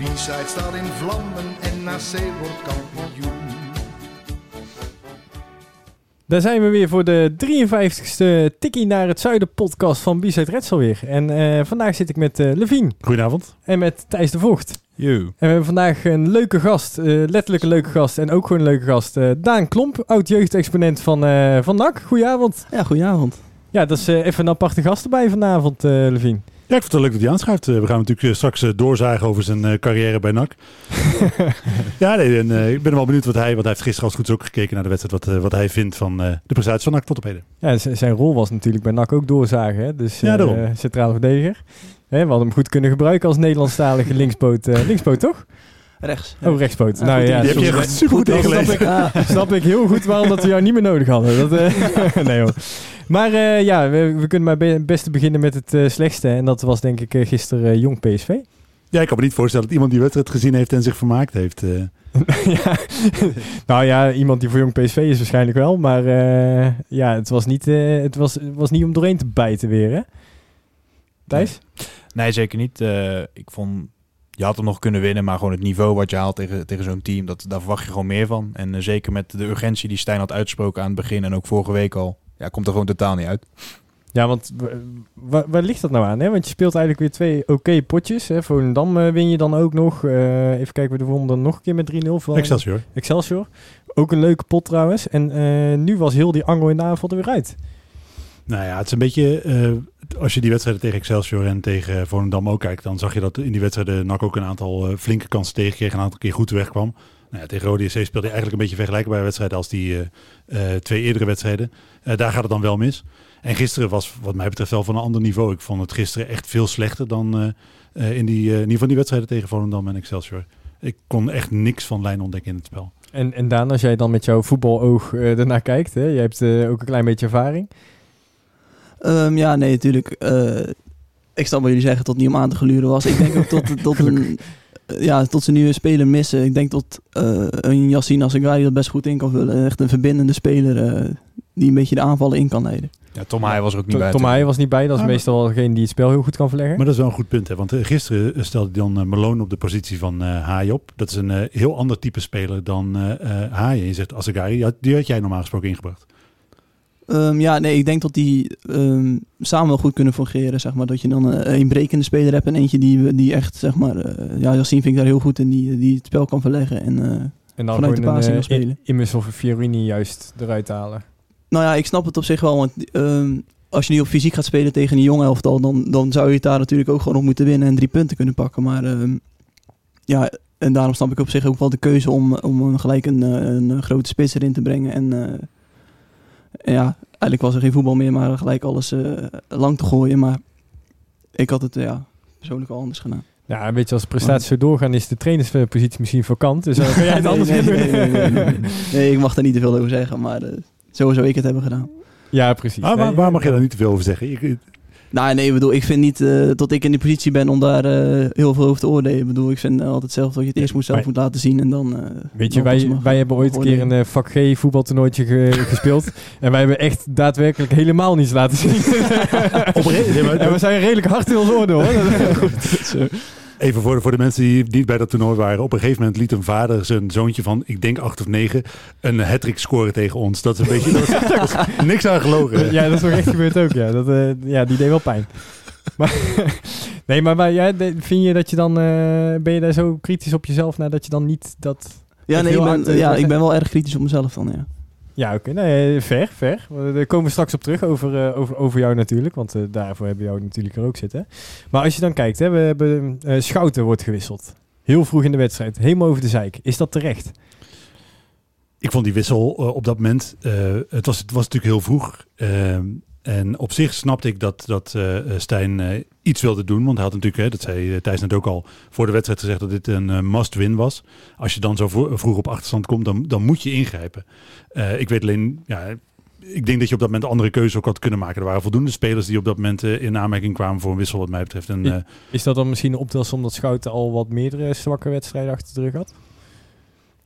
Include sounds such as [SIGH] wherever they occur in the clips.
De B-side staat in vlammen en NAC wordt kampioen. Daar zijn we weer voor de 53ste Tikkie naar het Zuiden podcast van B-Side Reds alweer. En eh, vandaag zit ik met eh Levien Goedenavond. en met Thijs de Voogd. Yo. En we hebben vandaag een leuke gast, eh, letterlijk een leuke gast en ook gewoon een leuke gast. eh, Daan Klomp, oud-jeugdexponent van, eh van NAC. Goedenavond. Ja, goedenavond. Ja, dat is eh, even een aparte gast erbij vanavond, eh Levien. Ja, ik vond het leuk dat hij aanschuift. Eh, we gaan natuurlijk eh, straks eh, doorzagen over zijn carrière bij NAC. [LAUGHS] ja, nee, en, ik ben wel benieuwd wat hij... Want hij heeft gisteren als goed is ook gekeken naar de wedstrijd... wat, wat hij vindt van de prestatie van NAC tot op heden. Ja, zijn rol was natuurlijk bij NAC ook doorzagen. Hè? Dus Ja, centrale verdediger. Hè, we hadden hem goed kunnen gebruiken als Nederlandstalige [LAUGHS] linkspoot. eh, linkspoot toch? Rechts. Oh, rechtspoot. Ja, nou goed ja, Die heb je echt supergoed Dat ingelezen. snap ik, ah, snap ik heel goed waarom dat we jou niet meer nodig hadden. Dat, eh, [LAUGHS] nee hoor. Maar eh, ja, we, we kunnen maar be- het beste beginnen met het eh, slechtste. En dat was denk ik gisteren Jong PSV. Ja, ik kan me niet voorstellen dat iemand die wedstrijd gezien heeft en zich vermaakt heeft. eh. [LAUGHS] ja. nou ja, iemand die voor Jong PSV is waarschijnlijk wel. Maar eh, ja, het was, niet, eh, het, was, was niet om doorheen te bijten weer hè? Thijs? Nee, zeker niet. Eh, ik vond, je had hem nog kunnen winnen, maar gewoon het niveau wat je haalt tegen, tegen zo'n team, dat, daar verwacht je gewoon meer van. En eh, zeker met de urgentie die Stijn had uitgesproken aan het begin en ook vorige week al, ja, komt er gewoon totaal niet uit. Ja, want waar ligt dat nou aan? Hè? Want je speelt eigenlijk weer twee oké potjes. Hè? Volendam eh, win je dan ook nog. Eh, even kijken, we wonnen dan nog een keer met 3-0 van Excelsior. Excelsior. Ook een leuke pot trouwens. En eh, nu was heel die angel in de avond er weer uit. Nou ja, het is een beetje... als je die wedstrijden tegen Excelsior en tegen Volendam ook kijkt... dan zag je dat in die wedstrijden NAC ook een aantal eh, flinke kansen tegenkreeg... en een aantal keer goed wegkwam. Nou ja, tegen Rode speelde hij eigenlijk een beetje vergelijkbare wedstrijden... als die eh, eh, twee eerdere wedstrijden. Daar gaat het dan wel mis. En gisteren was wat mij betreft wel van een ander niveau. Ik vond het gisteren echt veel slechter dan in, die, in ieder die wedstrijden tegen Volendam en Excelsior. Ik kon echt niks van lijn ontdekken in het spel. En, en Daan, als jij dan met jouw voetbaloog ernaar kijkt. Hè? Jij hebt ook een klein beetje ervaring. Ehm, ja, nee, natuurlijk. eh, ik snap wat jullie zeggen, tot niet om aan te gluren was. Ik denk ook tot, [LAUGHS] tot, een, ja, tot ze nu een speler missen. Ik denk tot eh, een Yassine Assegari dat best goed in kan vullen. Echt een verbindende speler eh, die een beetje de aanvallen in kan leiden. Ja, Tom Haaien was er ook niet bij. Tom Haaien was niet bij. Dat is Ah, meestal wel degene die het spel heel goed kan verleggen. Maar dat is wel een goed punt. Hè? Want gisteren stelde dan eh, Malone op de positie van eh Haaien op. Dat is een eh, heel ander type speler dan Haaien. Je zegt had- die had jij normaal gesproken ingebracht. Ehm, ja, nee, ik denk dat die ehm, samen wel goed kunnen fungeren. Zeg maar. Dat je dan eh, een brekende speler hebt en eentje die, die echt, zeg maar... eh, ja, Yassine vind ik daar heel goed in, die, die het spel kan verleggen. En, eh, en dan vanuit de passing uh, spelen. Immers of Fiorini juist eruit halen. Nou ja, ik snap het op zich wel. Want ehm, als je nu op fysiek gaat spelen tegen een jong elftal, dan, dan zou je het daar natuurlijk ook gewoon op moeten winnen en drie punten kunnen pakken. Maar ja, en daarom snap ik op zich ook wel de keuze om, om gelijk een, eh, een grote spits erin te brengen. En eh, ja, eigenlijk was er geen voetbal meer, maar gelijk alles eh, lang te gooien. Maar ik had het eh, ja, persoonlijk wel anders gedaan. Ja, een beetje als prestaties zo doorgaan is de trainerspositie misschien vakant. Dus dan [LAUGHS] kan jij het Nee, anders nee, nee, doen. nee, nee, nee, nee. Nee, ik mag er niet te veel over zeggen, maar eh, zo zou ik het hebben gedaan. Ja, precies. Ah, waar mag je daar niet te veel over zeggen? Nou, nee, ik bedoel, ik vind niet eh, dat ik in die positie ben om daar eh, heel veel over te oordelen. Ik bedoel, ik vind altijd zelf dat je het eerst moet zelf Maar- moet laten zien en dan... eh, Weet je, dan wij, mag- wij hebben ooit een keer een eh, vak G voetbaltoernooitje ge- [LAUGHS] gespeeld. En wij hebben echt daadwerkelijk helemaal niets laten zien. En [LAUGHS] we zijn redelijk hard in ons oordeel. Hoor. [LAUGHS] Goed, zo. Even voor de, voor de mensen die niet bij dat toernooi waren. Op een gegeven moment liet een vader zijn zoontje van, ik denk acht of negen, een hat scoren tegen ons. Dat is een beetje, [LAUGHS] dat is, dat niks aan gelogen. Ja, dat is ook echt gebeurd ook. Ja, dat, eh, ja die deed wel pijn. [LAUGHS] Maar, nee, maar, maar ja, vind je dat je dan... eh, ben je daar zo kritisch op jezelf nadat je dan niet dat... Ja, nee, ik ben, hard, eh, ja, ik ben wel erg kritisch op mezelf dan, ja. Ja, oké. Nee, ver, ver. Daar komen we straks op terug over, eh, over, over jou natuurlijk. Want eh, daarvoor hebben we jou natuurlijk er ook zitten. Maar als je dan kijkt, hè, we hebben eh, Schouten wordt gewisseld. Heel vroeg in de wedstrijd. Helemaal over de zeik. Is dat terecht? Ik vond die wissel eh, op dat moment, eh, het, was, het was natuurlijk heel vroeg. En op zich snapte ik dat, dat eh, Stijn eh, iets wilde doen. Want hij had natuurlijk, hè, dat zei eh, Thijs net ook al, voor de wedstrijd gezegd dat dit een must-win was. Als je dan zo vroeg op achterstand komt, dan, dan moet je ingrijpen. Ik weet alleen, ja, ik denk dat je op dat moment andere keuzes ook had kunnen maken. Er waren voldoende spelers die op dat moment in aanmerking kwamen voor een wissel wat mij betreft. En, Is dat dan misschien een optelsom dat Schouten al wat meerdere zwakke wedstrijden achter de rug had?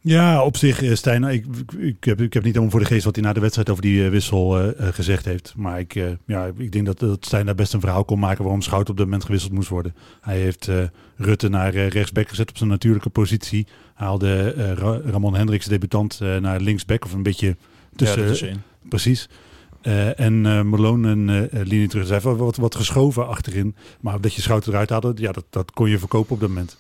Ja, op zich, eh, Stijn, ik, ik, ik heb, ik heb niet helemaal voor de geest wat hij na de wedstrijd over die eh, wissel eh, gezegd heeft. Maar ik, ja, ik denk dat, dat Stijn daar best een verhaal kon maken waarom Schout op dat moment gewisseld moest worden. Hij heeft Rutte naar rechtsback gezet op zijn natuurlijke positie. Haalde Ra- Ramon Hendricks, debutant, naar linksback of een beetje tussen, ja. Precies. En eh Malone eh, eh, linie terug. Zij heeft wat, wat geschoven achterin. Maar dat je Schout eruit haalde, ja, dat, dat kon je verkopen op dat moment.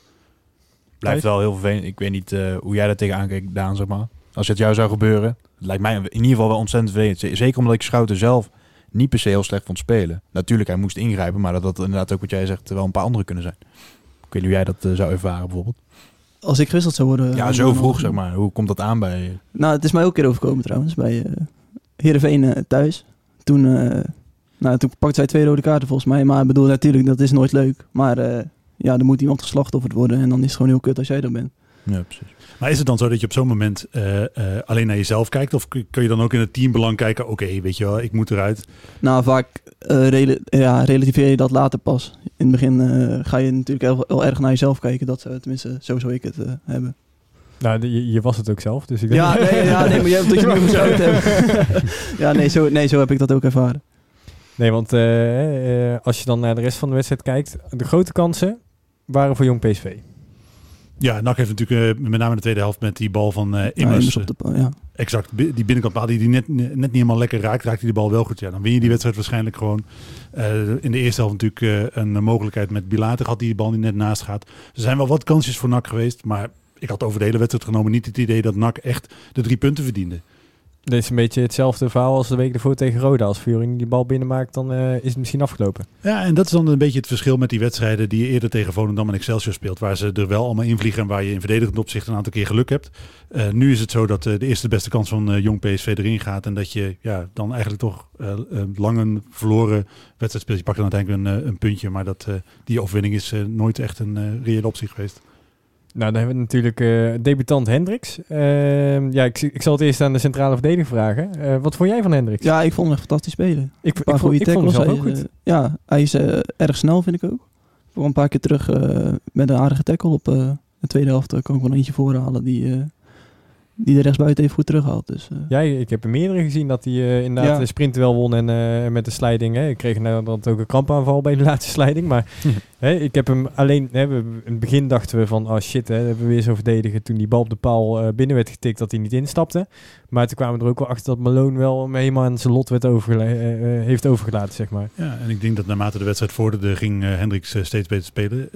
Blijft wel heel vervelend. Ik weet niet eh, hoe jij daar tegenaan kijkt, Daan, zeg maar. Als het jou zou gebeuren, het lijkt mij in ieder geval wel ontzettend vervelend. Zeker omdat ik Schouten zelf niet per se heel slecht vond spelen. Natuurlijk, hij moest ingrijpen, maar dat had inderdaad ook wat jij zegt wel een paar andere kunnen zijn. Ik weet niet hoe jij dat eh, zou ervaren bijvoorbeeld. Als ik gewisseld zou worden... ja, zo vroeg zeg maar. Hoe komt dat aan bij... Nou, het is mij ook een keer overkomen trouwens, bij eh Heerenveen eh, thuis. Toen, eh, nou, toen pakte zij twee rode kaarten volgens mij. Maar ik bedoel, natuurlijk, dat is nooit leuk. Maar eh, ja, er moet iemand geslachtofferd worden. En dan is het gewoon heel kut als jij dat bent. Ja, precies. Maar is het dan zo dat je op zo'n moment eh, eh, alleen naar jezelf kijkt? Of kun je dan ook in het teambelang kijken? Oké, weet je wel, ik moet eruit. Nou, vaak eh, ja, relativeer je dat later pas. In het begin eh, ga je natuurlijk heel, heel erg naar jezelf kijken. Dat, tenminste, zo zou ik het eh, hebben. Nou, je, je was het ook zelf, dus ik denk... Ja, nee, ja, nee, maar jij hebt [LAUGHS] [LAUGHS] ja, nee zo, nee, zo heb ik dat ook ervaren. Nee, want als je dan naar de rest van de wedstrijd kijkt, de grote kansen waren voor Jong PSV. Ja, NAC heeft natuurlijk eh, met name in de tweede helft met die bal van eh Ja, Immers. op de, ja. exact, die binnenkant die, die net, net niet helemaal lekker raakt, raakt hij de bal wel goed. Ja, dan win je die wedstrijd waarschijnlijk gewoon. Eh, in de eerste helft natuurlijk eh, een mogelijkheid met Bilater had die de bal niet net naast gaat. Er zijn wel wat kansjes voor NAC geweest, maar ik had over de hele wedstrijd genomen niet het idee dat NAC echt de drie punten verdiende. Dit is een beetje hetzelfde verhaal als de week ervoor tegen Roda. Als Fiorini die bal binnenmaakt, dan eh, is het misschien afgelopen. Ja, en dat is dan een beetje het verschil met die wedstrijden die je eerder tegen Volendam en Excelsior speelt. Waar ze er wel allemaal invliegen en waar je in verdedigend opzicht een aantal keer geluk hebt. Eh, nu is het zo dat eh, de eerste beste kans van Jong PSV erin gaat. En dat je ja, dan eigenlijk toch lang een verloren wedstrijd speelt. Je pakt dan uiteindelijk een, een puntje, maar dat, die overwinning is nooit echt een reële optie geweest. Nou, dan hebben we natuurlijk eh, debutant Hendricks. Ehm, ja, ik, ik zal het eerst aan de centrale verdediger vragen. Eh, wat vond jij van Hendricks? ja, ik vond hem echt fantastisch spelen. ik, ik, vond, ik vond hem zelf ook goed. eh, ja, hij is erg snel, vind ik ook. Voor een paar keer terug met een aardige tackle op de tweede helft. kan ik wel eentje voorhalen die, die de rechtsbuiten even goed terughaalt. Dus, eh, Ja, ik heb er meerdere gezien dat hij eh, inderdaad Ja. de sprint wel won en eh, met de sliding. Hè. Ik kreeg nou dan ook een krampaanval bij de [LAUGHS] laatste sliding. Maar hè, ik heb hem alleen... Hè, we, in het begin dachten we van, oh shit, hè, hebben we weer zo verdedigen. Toen die bal op de paal eh, binnen werd getikt, dat hij niet instapte. Maar toen kwamen we er ook wel achter dat Malone wel hem helemaal aan zijn lot werd overgela- heeft overgelaten, zeg maar. Ja, en ik denk dat naarmate de wedstrijd vorderde, ging Hendricks steeds beter spelen.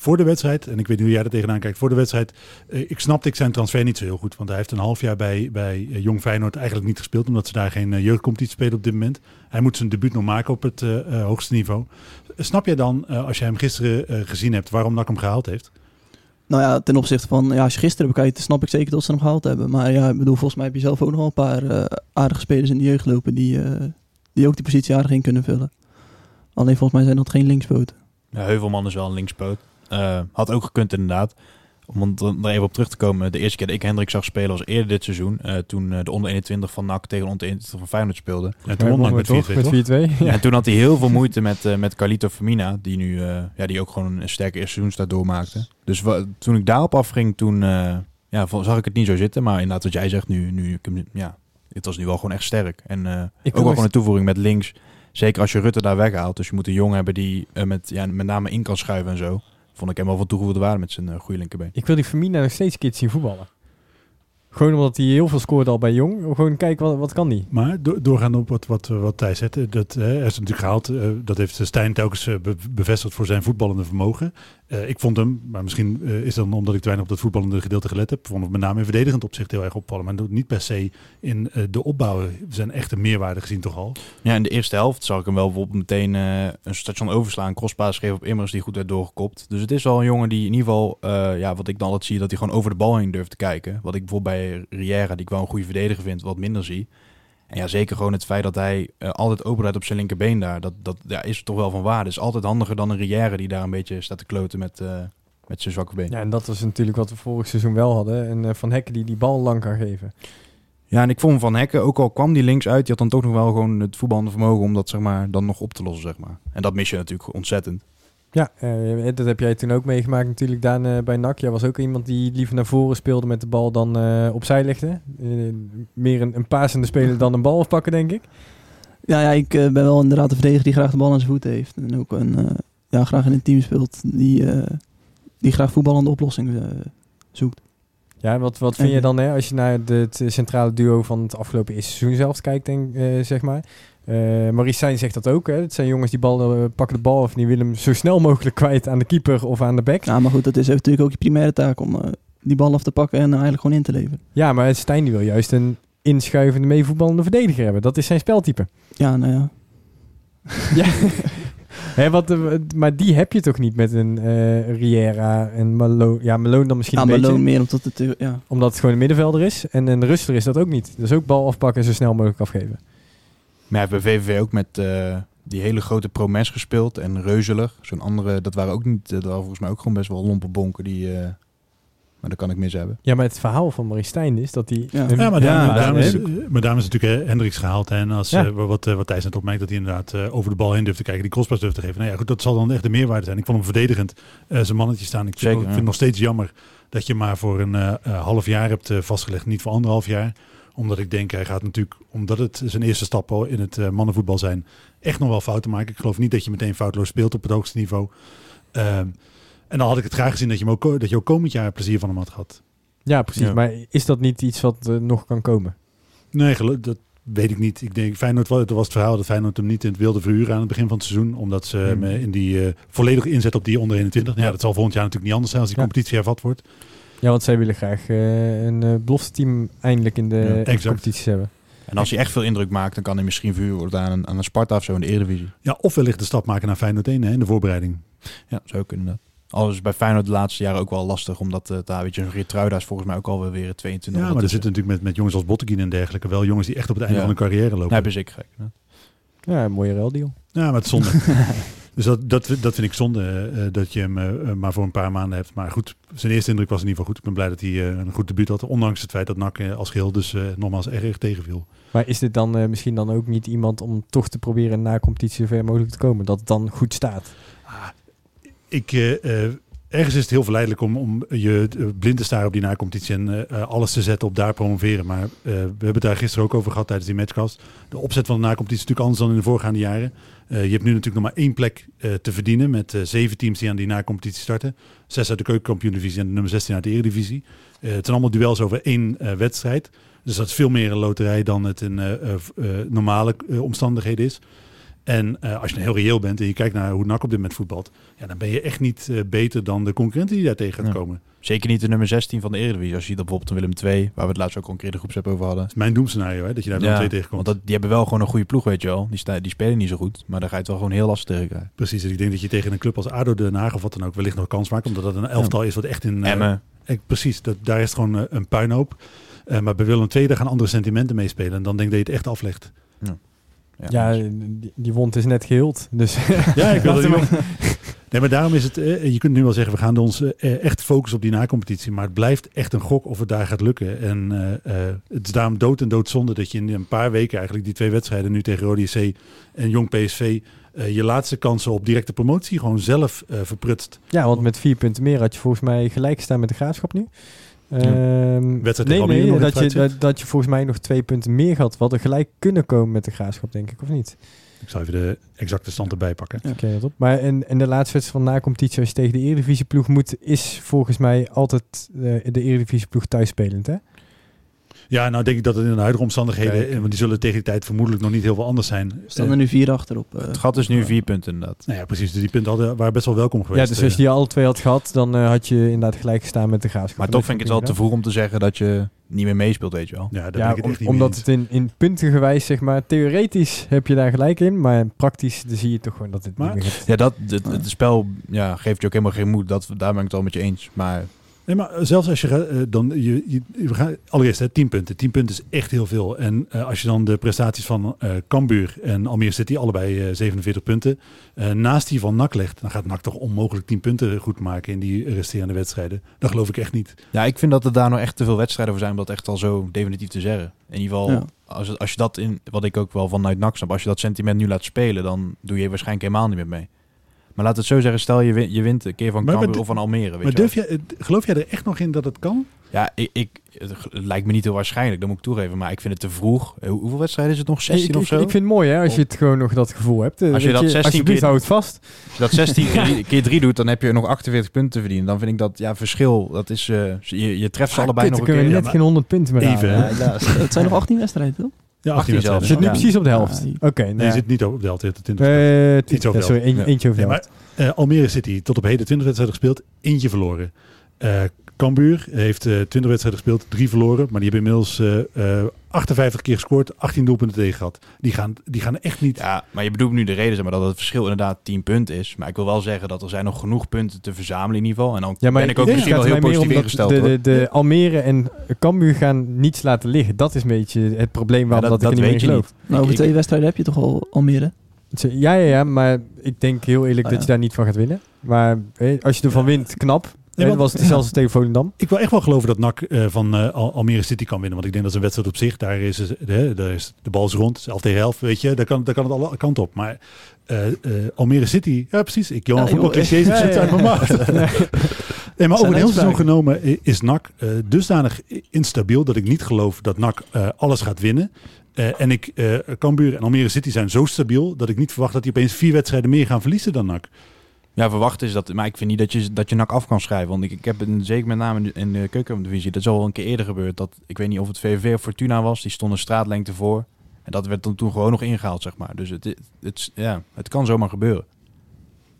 Voor de wedstrijd, en ik weet niet hoe jij er tegenaan kijkt, voor de wedstrijd, eh, ik snapte ik zijn transfer niet zo heel goed. Want hij heeft een half jaar bij, bij eh, Jong Feyenoord eigenlijk niet gespeeld, omdat ze daar geen uh, jeugdcompetitie spelen op dit moment. Hij moet zijn debuut nog maken op het eh, eh, hoogste niveau. Snap jij dan, eh, als je hem gisteren eh, gezien hebt, waarom NAC hem gehaald heeft? Nou ja, ten opzichte van, ja, als je gisteren bekijkt, snap ik zeker dat ze hem gehaald hebben. Maar ja, ik bedoel, volgens mij heb je zelf ook nog wel een paar eh, aardige spelers in de jeugd lopen die, eh, die ook die positie aardig in kunnen vullen. Alleen volgens mij zijn dat geen linkspoten. Ja, Heuvelman is wel een linkspoot. Eh, had ook gekund inderdaad. Om er even op terug te komen. De eerste keer dat ik Hendrik zag spelen was eerder dit seizoen. eh, toen eh, de onder 21 van NAC tegen de onder 21 van Feyenoord speelde. Ja, toen won met 4-2, toch? toch? Met 4-2. [LAUGHS] Ja. En toen had hij heel veel [LAUGHS] moeite met, eh met Carlito Femina. Die nu eh, ja, die ook gewoon een sterke eerste seizoenstart doormaakte. Dus toen ik daarop afging, toen eh, ja, zag ik het niet zo zitten. Maar inderdaad wat jij zegt, nu, nu, ja, het was nu wel gewoon echt sterk. En eh, ook wel gewoon een toevoeging met links. Zeker als je Rutte daar weghaalt. Dus je moet een jongen hebben die met, ja, met name in kan schuiven en zo. Vond ik hem wel van toegevoegde waarde met zijn eh, goede linkerbeen. Ik wil die Firmino nog steeds een keer zien voetballen. Gewoon omdat hij heel veel scoorde al bij Jong. Gewoon kijken, wat, wat kan die? Maar do- doorgaan op wat, wat, wat Thijs zette, dat eh, hij is natuurlijk gehaald. eh, dat heeft Stijn telkens eh, be- bevestigd voor zijn voetballende vermogen. Eh, ik vond hem, maar misschien eh, is dan omdat ik te weinig op dat voetballende gedeelte gelet heb, vond ik met name in verdedigend opzicht heel erg opvallen. Maar niet per se in eh, de opbouwen. We zijn echt een meerwaarde gezien toch al. Ja, in de eerste helft zag ik hem wel bijvoorbeeld meteen een station overslaan. Crosspaas geven op Immers die goed werd doorgekopt. Dus het is wel een jongen die in ieder geval, ja, wat ik dan altijd zie, dat hij gewoon over de bal heen durft te kijken. Wat ik bijvoorbeeld bij Riera, die ik wel een goede verdediger vind, wat minder zie. En ja, zeker gewoon het feit dat hij eh, altijd open rijdt op zijn linkerbeen daar. Dat, dat ja, is toch wel van waarde. is altijd handiger dan een Rière die daar een beetje staat te kloten met, eh, met zijn zwakke been. Ja, en dat was natuurlijk wat we vorig seizoen wel hadden. En eh, Van Hekken die die bal lang kan geven. Ja, en ik vond Van Hekken, ook al kwam die links uit, die had dan toch nog wel gewoon het voetballende vermogen om dat zeg maar, dan nog op te lossen. Zeg maar. En dat mis je natuurlijk ontzettend. Ja, eh, dat heb jij toen ook meegemaakt natuurlijk, Daan, eh, bij NAC. Jij was ook iemand die liever naar voren speelde met de bal dan eh, opzij legde. Meer een, een pasende speler dan een bal afpakken, denk ik. Ja, ja ik ben wel inderdaad een verdediger die graag de bal aan zijn voeten heeft. En ook een, ja, graag in een team speelt die, die graag voetballende oplossingen zoekt. Ja, wat, wat vind je dan hè, als je naar het centrale duo van het afgelopen eerste seizoen zelf kijkt, denk, zeg maar. Eh Maurice zegt dat ook. Hè. Het zijn jongens die bal, eh, pakken de bal of die willen hem zo snel mogelijk kwijt aan de keeper of aan de back. Ja, maar goed, dat is natuurlijk ook je primaire taak om eh, die bal af te pakken en eigenlijk gewoon in te leveren. Ja, maar Stijn die wil juist een inschuivende, meevoetballende verdediger hebben. Dat is zijn speltype. Ja, nou ja. [LAUGHS] Ja. Hè, wat, maar die heb je toch niet met een Riera en Malone. Ja, Malone dan misschien Ja, een beetje. meer omdat het... Ja. Omdat het gewoon een middenvelder is. En een Rustler is dat ook niet. Dus ook bal afpakken en zo snel mogelijk afgeven. Maar hij heeft bij VVV ook met eh, die hele grote Promes gespeeld en Reuzelig. Zo'n andere, dat waren ook niet, dat waren volgens mij ook gewoon best wel lompe bonken die... eh, maar dat kan ik mis hebben. Ja, maar het verhaal van Maurice Stijn is dat hij... Ja. Ja, maar daarom, Ja, is, maar daarom is natuurlijk eh, Hendricks gehaald. hè. En als, Ja. wat, wat Thijs net opmerkt, dat hij inderdaad eh, over de bal heen durft te kijken. Die crosspas durft te geven. Nou ja, goed, dat zal dan echt de meerwaarde zijn. Ik vond hem verdedigend eh, zijn mannetje staan. Ik vind, Zeker, ik vind ja. het nog steeds jammer dat je maar voor een half jaar hebt vastgelegd. Niet voor anderhalf jaar. Omdat ik denk, hij gaat natuurlijk, omdat het zijn eerste stappen in het eh, mannenvoetbal zijn, echt nog wel fouten maken. Ik geloof niet dat je meteen foutloos speelt op het hoogste niveau. Ehm, en dan had ik het graag gezien dat je, hem ook, dat je ook komend jaar plezier van hem had gehad. Ja, precies. Ja. Maar is dat niet iets wat eh, nog kan komen? Nee, dat weet ik niet. Ik denk, Feyenoord, was het verhaal dat Feyenoord hem niet in het wilde verhuren aan het begin van het seizoen. Omdat ze hem Hmm. in die eh volledig inzet op die onder 21. Ja, Ja. dat zal volgend jaar natuurlijk niet anders zijn als die Ja. competitie hervat wordt. Ja, want zij willen graag eh, een uh, belofte team eindelijk in de Ja, competities hebben. En als hij echt veel indruk maakt, dan kan hij misschien verhuurd worden aan een, aan een Sparta of zo in de Eredivisie. Ja, of wellicht de stap maken naar Feyenoord 1 hè, in de voorbereiding. Ja, zou kunnen dat. Al is het bij Feyenoord de laatste jaren ook wel lastig, omdat uh, daar, weet je, een Geertruida is volgens mij ook alweer weer 22. Ja, maar er zitten natuurlijk met, met jongens als Botteguin en dergelijke wel jongens die echt op het einde Ja. van hun carrière lopen. Nee, ben ik gek. Ja, een mooie ruildeal. Ja, maar het is zonde. [LAUGHS] dus dat, dat, dat vind ik zonde, eh, eh, dat je hem eh, maar voor een paar maanden hebt. Maar goed, zijn eerste indruk was in ieder geval goed. Ik ben blij dat hij een goed debuut had. Ondanks het feit dat NAC eh, als geheel dus nogmaals erg, erg tegenviel. Maar is dit dan misschien dan ook niet iemand om toch te proberen na competitie zo ver mogelijk te komen? Dat het dan goed staat? Ik, eh, eh, ergens is het heel verleidelijk om, om je blind te staren op die nacompetitie en alles te zetten op daar promoveren. Maar we hebben het daar gisteren ook over gehad tijdens die matchcast. De opzet van de nacompetitie is natuurlijk anders dan in de voorgaande jaren. Eh, je hebt nu natuurlijk nog maar één plek eh, te verdienen met eh, zeven teams die aan die nacompetitie starten. Zes uit de keukenkampioen-divisie en de nummer 16 uit de eredivisie. Het zijn allemaal duels over één wedstrijd. Dus dat is veel meer een loterij dan het in normale omstandigheden is. En als je nou heel reëel bent en je kijkt naar hoe NAC op dit moment voetbalt, ja, dan ben je echt niet beter dan de concurrenten die daar tegen gaat Ja. komen. Zeker niet de nummer 16 van de Eredivisie. Als je dat bijvoorbeeld een Willem II, waar we het laatst ook al een keer de groepsapp over hadden. Dat is mijn doemscenario, hè, dat je daar dan twee tegenkomt. want dat, die hebben wel gewoon een goede ploeg, weet je wel. Die, sta, die spelen niet zo goed, maar daar ga je het wel gewoon heel lastig tegen krijgen. Precies, en ik denk dat je tegen een club als ADO Den Haag of wat dan ook wellicht nog kans maakt, omdat dat een elftal is wat echt in... eh, Emmen, eh, precies, dat, daar is het gewoon eh, een puinhoop. Maar bij Willem II, daar gaan andere sentimenten meespelen. En dan denk ik dat je het echt aflegt. Ja, dus- die, die wond is net geheeld. Dus Ja, ik wil [LAUGHS] niet. Nee, maar daarom is het. eh, je kunt nu wel zeggen, we gaan ons eh, echt focussen op die nacompetitie. Maar het blijft echt een gok of het daar gaat lukken. En eh, eh, het is daarom dood en doodzonde dat je in een paar weken eigenlijk die twee wedstrijden nu tegen Rode JC en Jong PSV. eh, je laatste kansen op directe promotie gewoon zelf eh, verprutst. ja, want met vier punten meer had je volgens mij gelijk gestaan met de graafschap nu. Ehm, Wedstrijd tegen nee, nee dat, je, dat, dat je volgens mij nog twee punten meer had. Wat er gelijk kunnen komen met de graafschap, denk ik, of niet? Ik zal even de exacte stand erbij pakken. Oké, dat op. Maar en, en de laatste wedstrijd van na-competitie, als je tegen de Eredivisieploeg moet, is volgens mij altijd eh, de Eredivisieploeg thuisspelend, hè? Ja, nou denk ik dat het in de huidige omstandigheden, Kijk. want die zullen tegen die tijd vermoedelijk nog niet heel veel anders zijn. We staan er nu vier achterop. eh. het gat is nu vier punten inderdaad. nou ja, precies. Dus die punten hadden, waren best wel welkom geweest. Ja, dus als eh. je die alle twee had gehad, dan eh, had je inderdaad gelijk gestaan met de graafschap. Maar toch vind ik het wel te vroeg om te zeggen dat je niet meer meespeelt, weet je wel. ja, Ja, ik het echt niet omdat het in, in punten gewijs, zeg maar, theoretisch heb je daar gelijk in, maar praktisch dan zie je toch gewoon dat het Maar- niet meer gaat. Ja, dat, het, het spel ja, geeft je ook helemaal geen moed. Dat, daar ben ik het al met je eens. Maar Nee, maar zelfs als je eh, dan, je, je, we gaan, allereerst hè, 10 punten. 10 punten is echt heel veel. En eh, als je dan de prestaties van eh Cambuur en Almere City, allebei eh, 47 punten, eh, naast die van NAC legt, dan gaat NAC toch onmogelijk 10 punten goed maken in die resterende wedstrijden. Dat geloof ik echt niet. Ja, ik vind dat er daar nog echt te veel wedstrijden voor zijn om dat echt al zo definitief te zeggen. In ieder geval, Ja. als, als je dat in, wat ik ook wel vanuit NAC snap, als je dat sentiment nu laat spelen, dan doe je waarschijnlijk helemaal niet meer mee. Maar laat het zo zeggen, stel je, win- je wint een keer van Cambuur of van Almere. Weet maar je durf jij, eh, geloof jij er echt nog in dat het kan? Ja, ik, ik, het lijkt me niet heel waarschijnlijk, dat moet ik toegeven. Maar ik vind het te vroeg. Eh, hoe- hoeveel wedstrijden is het nog? 16 ik, of ik, zo? ik vind het mooi hè, als je het gewoon nog dat gevoel hebt. Eh, Als je dat 16 alsjeblieft, keer- vast. Als je dat 16 [LAUGHS] keer, keer 3 doet, dan heb je nog 48 punten te verdienen. Dan vind ik dat, ja, verschil, dat is, eh, je, je treft ze Ah, allebei kut, nog dan een kunnen keer. we net geen 100 punten meer Even, halen. hè? Ja, Het zijn nog 18 wedstrijden, toch? Ja, 18 18 zelfs. Je zit nu Ja. precies op de helft. Ja, Oké, nou Nee, je ja. zit niet op de helft, je hebt de 20 Eh, Iets over eh, de sorry, helft. een- eentje over de Nee, helft. maar eh, Almere City, tot op heden 20 wedstrijden gespeeld, eentje verloren. Eh Cambuur heeft eh 20 wedstrijden gespeeld, drie verloren. Maar die hebben inmiddels eh, eh, 58 keer gescoord, 18 doelpunten tegen gehad. Die gaan, die gaan echt niet... Ja, maar je bedoelt nu de reden, zeg maar, dat het verschil inderdaad 10 punten is. Maar ik wil wel zeggen dat er zijn nog genoeg punten te verzamelen in ieder geval. En dan Ja, maar ben ik ook het misschien wel heel meer positief ingesteld. De, de, de Almere en Cambuur gaan niets laten liggen. Dat is een beetje het probleem waarom dat- dat, ik dat niet meer weet je geloof. Nou, over ik- twee wedstrijden heb je toch al Almere? Ja, ja, ja, maar ik denk heel eerlijk Ah, dat ja. je daar niet van gaat winnen. Maar eh, als je ervan wint, knap. Nee, En want- was het zelfs tegen Volendam. Ik wil echt wel geloven dat NAC eh, van eh, Al- Almere City kan winnen. Want ik denk dat is een wedstrijd op zich. Daar is, het- hè, daar is de bal is rond. Zelf tegen helft, weet je. Daar kan, daar kan het alle kanten op. Maar eh, eh, Almere City, ja precies. Ik Johan Ja, voetbalclichés, joh. Ja, uit ja. mijn maag. [LAUGHS] Nee, maar over een heel seizoen genomen is NAC eh, dusdanig instabiel dat ik niet geloof dat NAC eh, alles gaat winnen. Eh, en ik, eh Cambuur en Almere City zijn zo stabiel dat ik niet verwacht dat die opeens vier wedstrijden meer gaan verliezen dan NAC. Ja, verwacht is dat. Maar ik vind niet dat je, dat je nak af kan schrijven. Want ik, ik heb het zeker met name in de- in de keukendivisie. Dat is al een keer eerder gebeurd. Dat, ik weet niet of het VVV of Fortuna was. Die stonden straatlengte voor. En dat werd dan toen gewoon nog ingehaald, zeg maar. Dus het, het, het, ja, het kan zomaar gebeuren.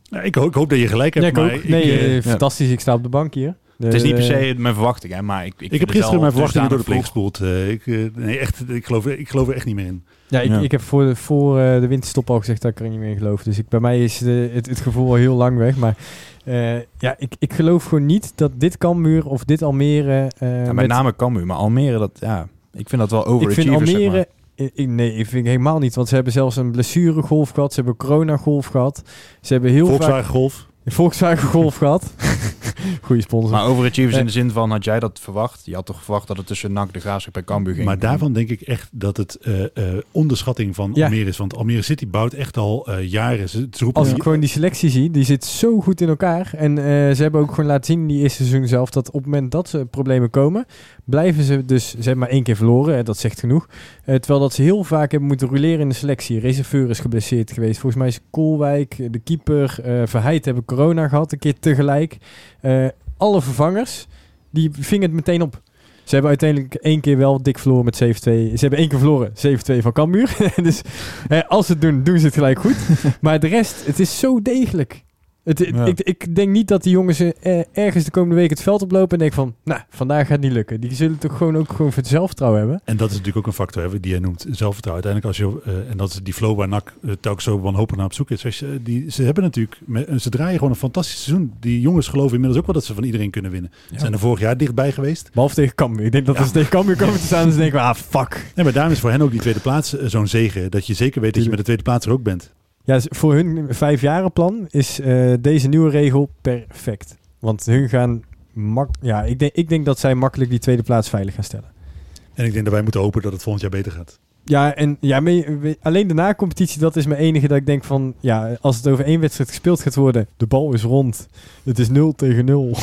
Ja, ik, hoop, ik hoop dat je gelijk hebt. Ja, ik maar ook. ik, nee, eh, eh, fantastisch. Ik sta op de bank hier. Het is niet per Eh, se mijn verwachting, hè. Maar ik, ik, Ik, vind heb gisteren mijn verwachtingen door de dusdanig gespoeld. Eh, ik, eh, nee, echt, ik, geloof, ik geloof er echt niet meer in. Ja, ik, Ja. ik heb voor, de, voor de winterstop al gezegd dat ik er niet meer in geloof. Dus ik, bij mij is de, het, het gevoel al heel lang weg. Maar eh, ja, ik, ik geloof gewoon niet dat dit Cambuur of dit Almere... eh, Ja, met, met- name Cambuur. Maar Almere, dat, ja, ik vind dat wel ik vind overachievers, zeg maar. Almere... ik- ik- nee, ik vind helemaal niet. Want ze hebben zelfs een blessuregolf gehad. Ze hebben corona-golf gehad. Ze hebben heel Volkswagen Golf. vaak... Volkswagen golf gehad. [LAUGHS] [LAUGHS] Goeie sponsor. Maar overachievers Eh. in de zin van, had jij dat verwacht? Je had toch verwacht dat het tussen NAC, de Graafschap en Cambuur ging? Maar daarvan denk ik echt dat het eh, eh, onderschatting van Ja. Almere is. Want Almere City bouwt echt al eh, jaren. Ze, ze roepen Als ik gewoon die selectie zie, die zit zo goed in elkaar. En eh, ze hebben ook gewoon laten zien in die eerste seizoen zelf dat op het moment dat ze problemen komen, blijven ze dus, ze hebben maar één keer verloren, hè, dat zegt genoeg. Eh, terwijl dat ze heel vaak hebben moeten roleren in de selectie. Reserveur is geblesseerd geweest. Volgens mij is Koolwijk, de keeper, eh Verheid hebben corona gehad, een keer tegelijk. Eh, alle vervangers, die vingen het meteen op. Ze hebben uiteindelijk één keer wel dik verloren met 7-2. Ze hebben één keer verloren, 7-2 van Cambuur. [LAUGHS] dus eh, als ze het doen, doen ze het gelijk goed. [LAUGHS] maar de rest, het is zo degelijk. Het, het- Ja. ik, ik denk niet dat die jongens eh, ergens de komende week het veld oplopen en denken van, nou, vandaag gaat het niet lukken. Die zullen toch gewoon ook gewoon voor het zelfvertrouwen hebben. En dat is natuurlijk ook een factor hè, die jij noemt, zelfvertrouwen. Uiteindelijk als je, eh, en dat is die flow waar NAC uh, telkens zo wanhopig naar op zoek is. Je, die, ze hebben natuurlijk, ze draaien gewoon een fantastisch seizoen. Die jongens geloven inmiddels ook wel dat ze van iedereen kunnen winnen. Ze zijn er vorig jaar dichtbij geweest. Behalve tegen Cambuur. Ik denk dat Ja. als ze tegen Cambuur komen te staan, dan [LAUGHS] denken we, ah, fuck. Nee, maar daarom is voor hen ook die tweede plaats eh, zo'n zegen. Dat je zeker weet dat je met de tweede plaats er ook bent. Ja, dus voor hun vijfjarenplan is eh, deze nieuwe regel perfect. Want hun gaan, ja, ik denk, ik denk dat zij makkelijk die tweede plaats veilig gaan stellen. En ik denk dat wij moeten hopen dat het volgend jaar beter gaat. Ja, en ja, alleen de na-competitie, dat is mijn enige dat ik denk van... Ja, als het over één wedstrijd gespeeld gaat worden, de bal is rond. Het is 0 tegen 0. [LAUGHS]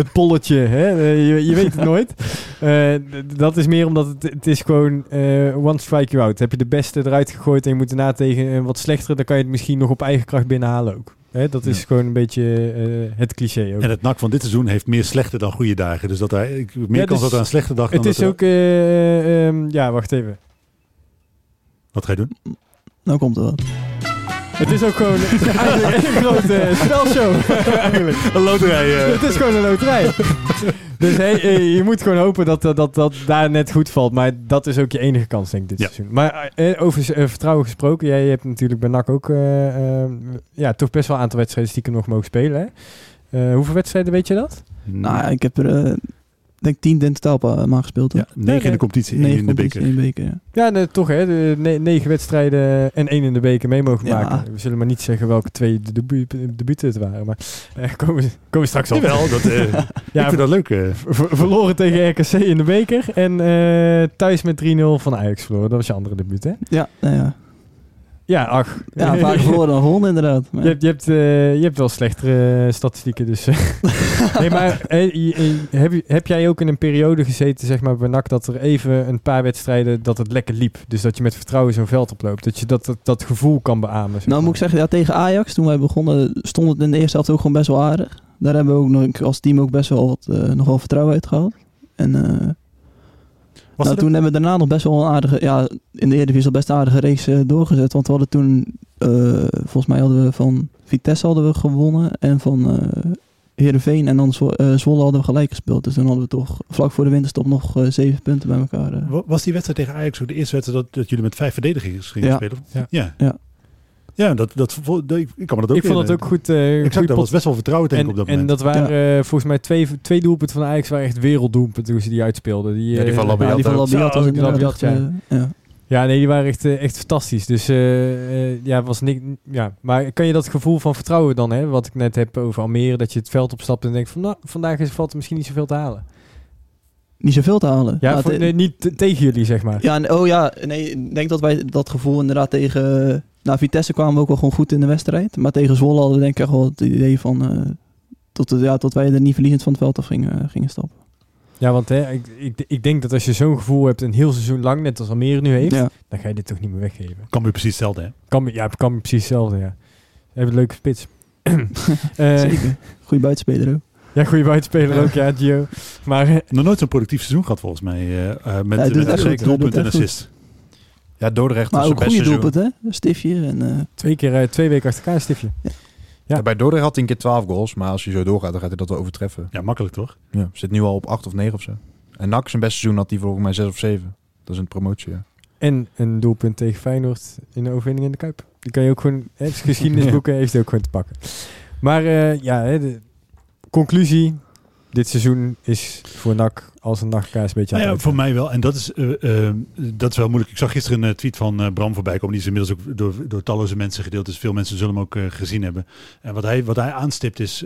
het polletje, hè? eh, je, weet het nooit. Eh, dat is meer omdat het, het is gewoon eh, one strike you out. Heb je de beste eruit gegooid en je moet daarna tegen een wat slechtere... dan kan je het misschien nog op eigen kracht binnenhalen ook. Hè? Dat is Ja. gewoon een beetje eh, het cliché ook. En het NAC van dit seizoen heeft meer slechte dan goede dagen. Dus dat hij, meer Ja, kans dus dat er een slechte dag dan het is dat er- ook... eh, ehm, ja, wacht even. Wat ga je doen? Nou komt er wat. Het is ook gewoon eigenlijk een grote spelshow. eigenlijk. Een loterij. eh. Het is gewoon een loterij. dus hey, eh, je moet gewoon hopen dat, dat, dat dat daar net goed valt. Maar dat is ook je enige kans, denk ik, dit Ja. seizoen. Maar eh, over eh, vertrouwen gesproken. Jij hebt natuurlijk bij NAC ook eh, eh, ja, toch best wel een aantal wedstrijden stiekem nog mogen spelen. Hè? Eh, hoeveel wedstrijden weet je dat? Nou ja, ik heb er eh, denk tien in totaal pa- maar gespeeld. ja, negen in de competitie, één in de beker. één beker, ja. Ja, nee, toch hè. De ne- negen wedstrijden en één in de beker mee mogen Ja. maken. We zullen maar niet zeggen welke twee de debu debuten het waren. Maar eh, komen, we- komen we straks op. Jawel, dat, eh, [LAUGHS] ik Ja, vind dat leuk. eh. ver- verloren tegen RKC in de beker. En eh, thuis met 3-0 van Ajax verloren. Dat was je andere debuut hè? Ja, nou ja. Ja, ach. ja vaak verloren [LAUGHS] dan gewonnen inderdaad. Maar Je hebt, je, hebt, eh, je hebt wel slechtere eh, statistieken, dus... eh. [LAUGHS] nee, maar heb, je- heb jij ook in een periode gezeten, zeg maar, bij NAC, dat er even een paar wedstrijden, dat het lekker liep? Dus dat je met vertrouwen zo'n veld oploopt. Dat je dat, dat, dat gevoel kan beamen, zeg Nou moet ik zeggen, ja, tegen Ajax, toen wij begonnen, stond het in de eerste helft ook gewoon best wel aardig. Daar hebben we ook nog, als team ook best wel wat, nog wel vertrouwen uit gehaald. En nou, er toen hebben we daarna nog best wel een aardige, ja, in de Eredivisie al best een aardige race eh, doorgezet. Want we hadden toen, eh, volgens mij hadden we van Vitesse hadden we gewonnen en van eh Heerenveen en dan Zwo- eh, Zwolle hadden we gelijk gespeeld. Dus dan hadden we toch vlak voor de winterstop nog zeven punten bij elkaar. Wa- Was die wedstrijd tegen Ajax ook de eerste wedstrijd dat, dat jullie met vijf verdedigers gingen Ja. spelen? Ja. Ja. Ja. Ja, dat, dat, dat- ik ik kan me dat ook ik vond het herinneren. ook goed. eh Exact, goede dat was best wel vertrouwen denk ik en, op dat en moment. dat waren eh, volgens mij twee, twee doelpunten van Ajax waren echt werelddoelpunten toen ze die uitspeelden. Die, Ja, die eh, van Labiat Ja, die van. Labiat was Labiat, ja. ja. Ja, nee, die waren echt, echt fantastisch. Dus ja, was niks. Ja, maar kan je dat gevoel van vertrouwen dan, hè, wat ik net heb over Almere, dat je het veld opstapt en denkt van, nou, vandaag is valt er misschien niet zoveel te halen. Niet zoveel te halen. Ja, voor- nee, niet te- tegen jullie, zeg maar. Ja, en- oh ja, nee, ik denk dat wij dat gevoel inderdaad tegen... eh, Nou, Vitesse kwamen we ook wel gewoon goed in de wedstrijd. Maar tegen Zwolle hadden we denk ik echt wel het idee van... eh, tot, ja, tot wij er niet verliezend van het veld af gingen, gingen stappen. Ja, want hè, ik, ik, ik denk dat als je zo'n gevoel hebt een heel seizoen lang, net als Almere nu heeft, Ja. dan ga je dit toch niet meer weggeven. kan weer precies hetzelfde, hè? Kan, me- ja, kan me precies hetzelfde, ja. We hebben een leuke spits. [CLEARS THROAT] Eh, [LAUGHS] Zeker. Goeie buitenspeler ook. Ja, goede buitenspeler ook, ja, Gio. Maar eh, Nog nooit zo'n productief seizoen gehad volgens mij. eh, eh, met met echt goed, doelpunt en assist. Ja, Dordrecht Maar was ook zijn beste goede seizoen. doelpunt, hè? Een stiftje en... eh, twee keer, eh, twee weken achter elkaar een stiftje. Ja. Ja, bij Dordrecht had hij een keer 12 goals, maar als hij zo doorgaat, dan gaat hij dat wel overtreffen. Ja, makkelijk toch? Ja, zit nu al op 8 of 9 of zo. En NAC zijn beste seizoen had hij volgens mij 6 of 7. Dat is een promotie, ja. En een doelpunt tegen Feyenoord in de overwinning in de Kuip. Die kan je ook gewoon, hè, [LAUGHS] geschiedenisboeken heeft hij ook gewoon te pakken. Maar eh, ja, hè, de conclusie. Dit seizoen is voor NAC als een nachtkaas een beetje aan Nou ja, voor mij wel. En dat is, eh, eh, dat is wel moeilijk. Ik zag gisteren een eh, tweet van Bram voorbij komen. Die is inmiddels ook door, door talloze mensen gedeeld. Dus veel mensen zullen hem ook gezien hebben. En wat hij, wat hij aanstipt is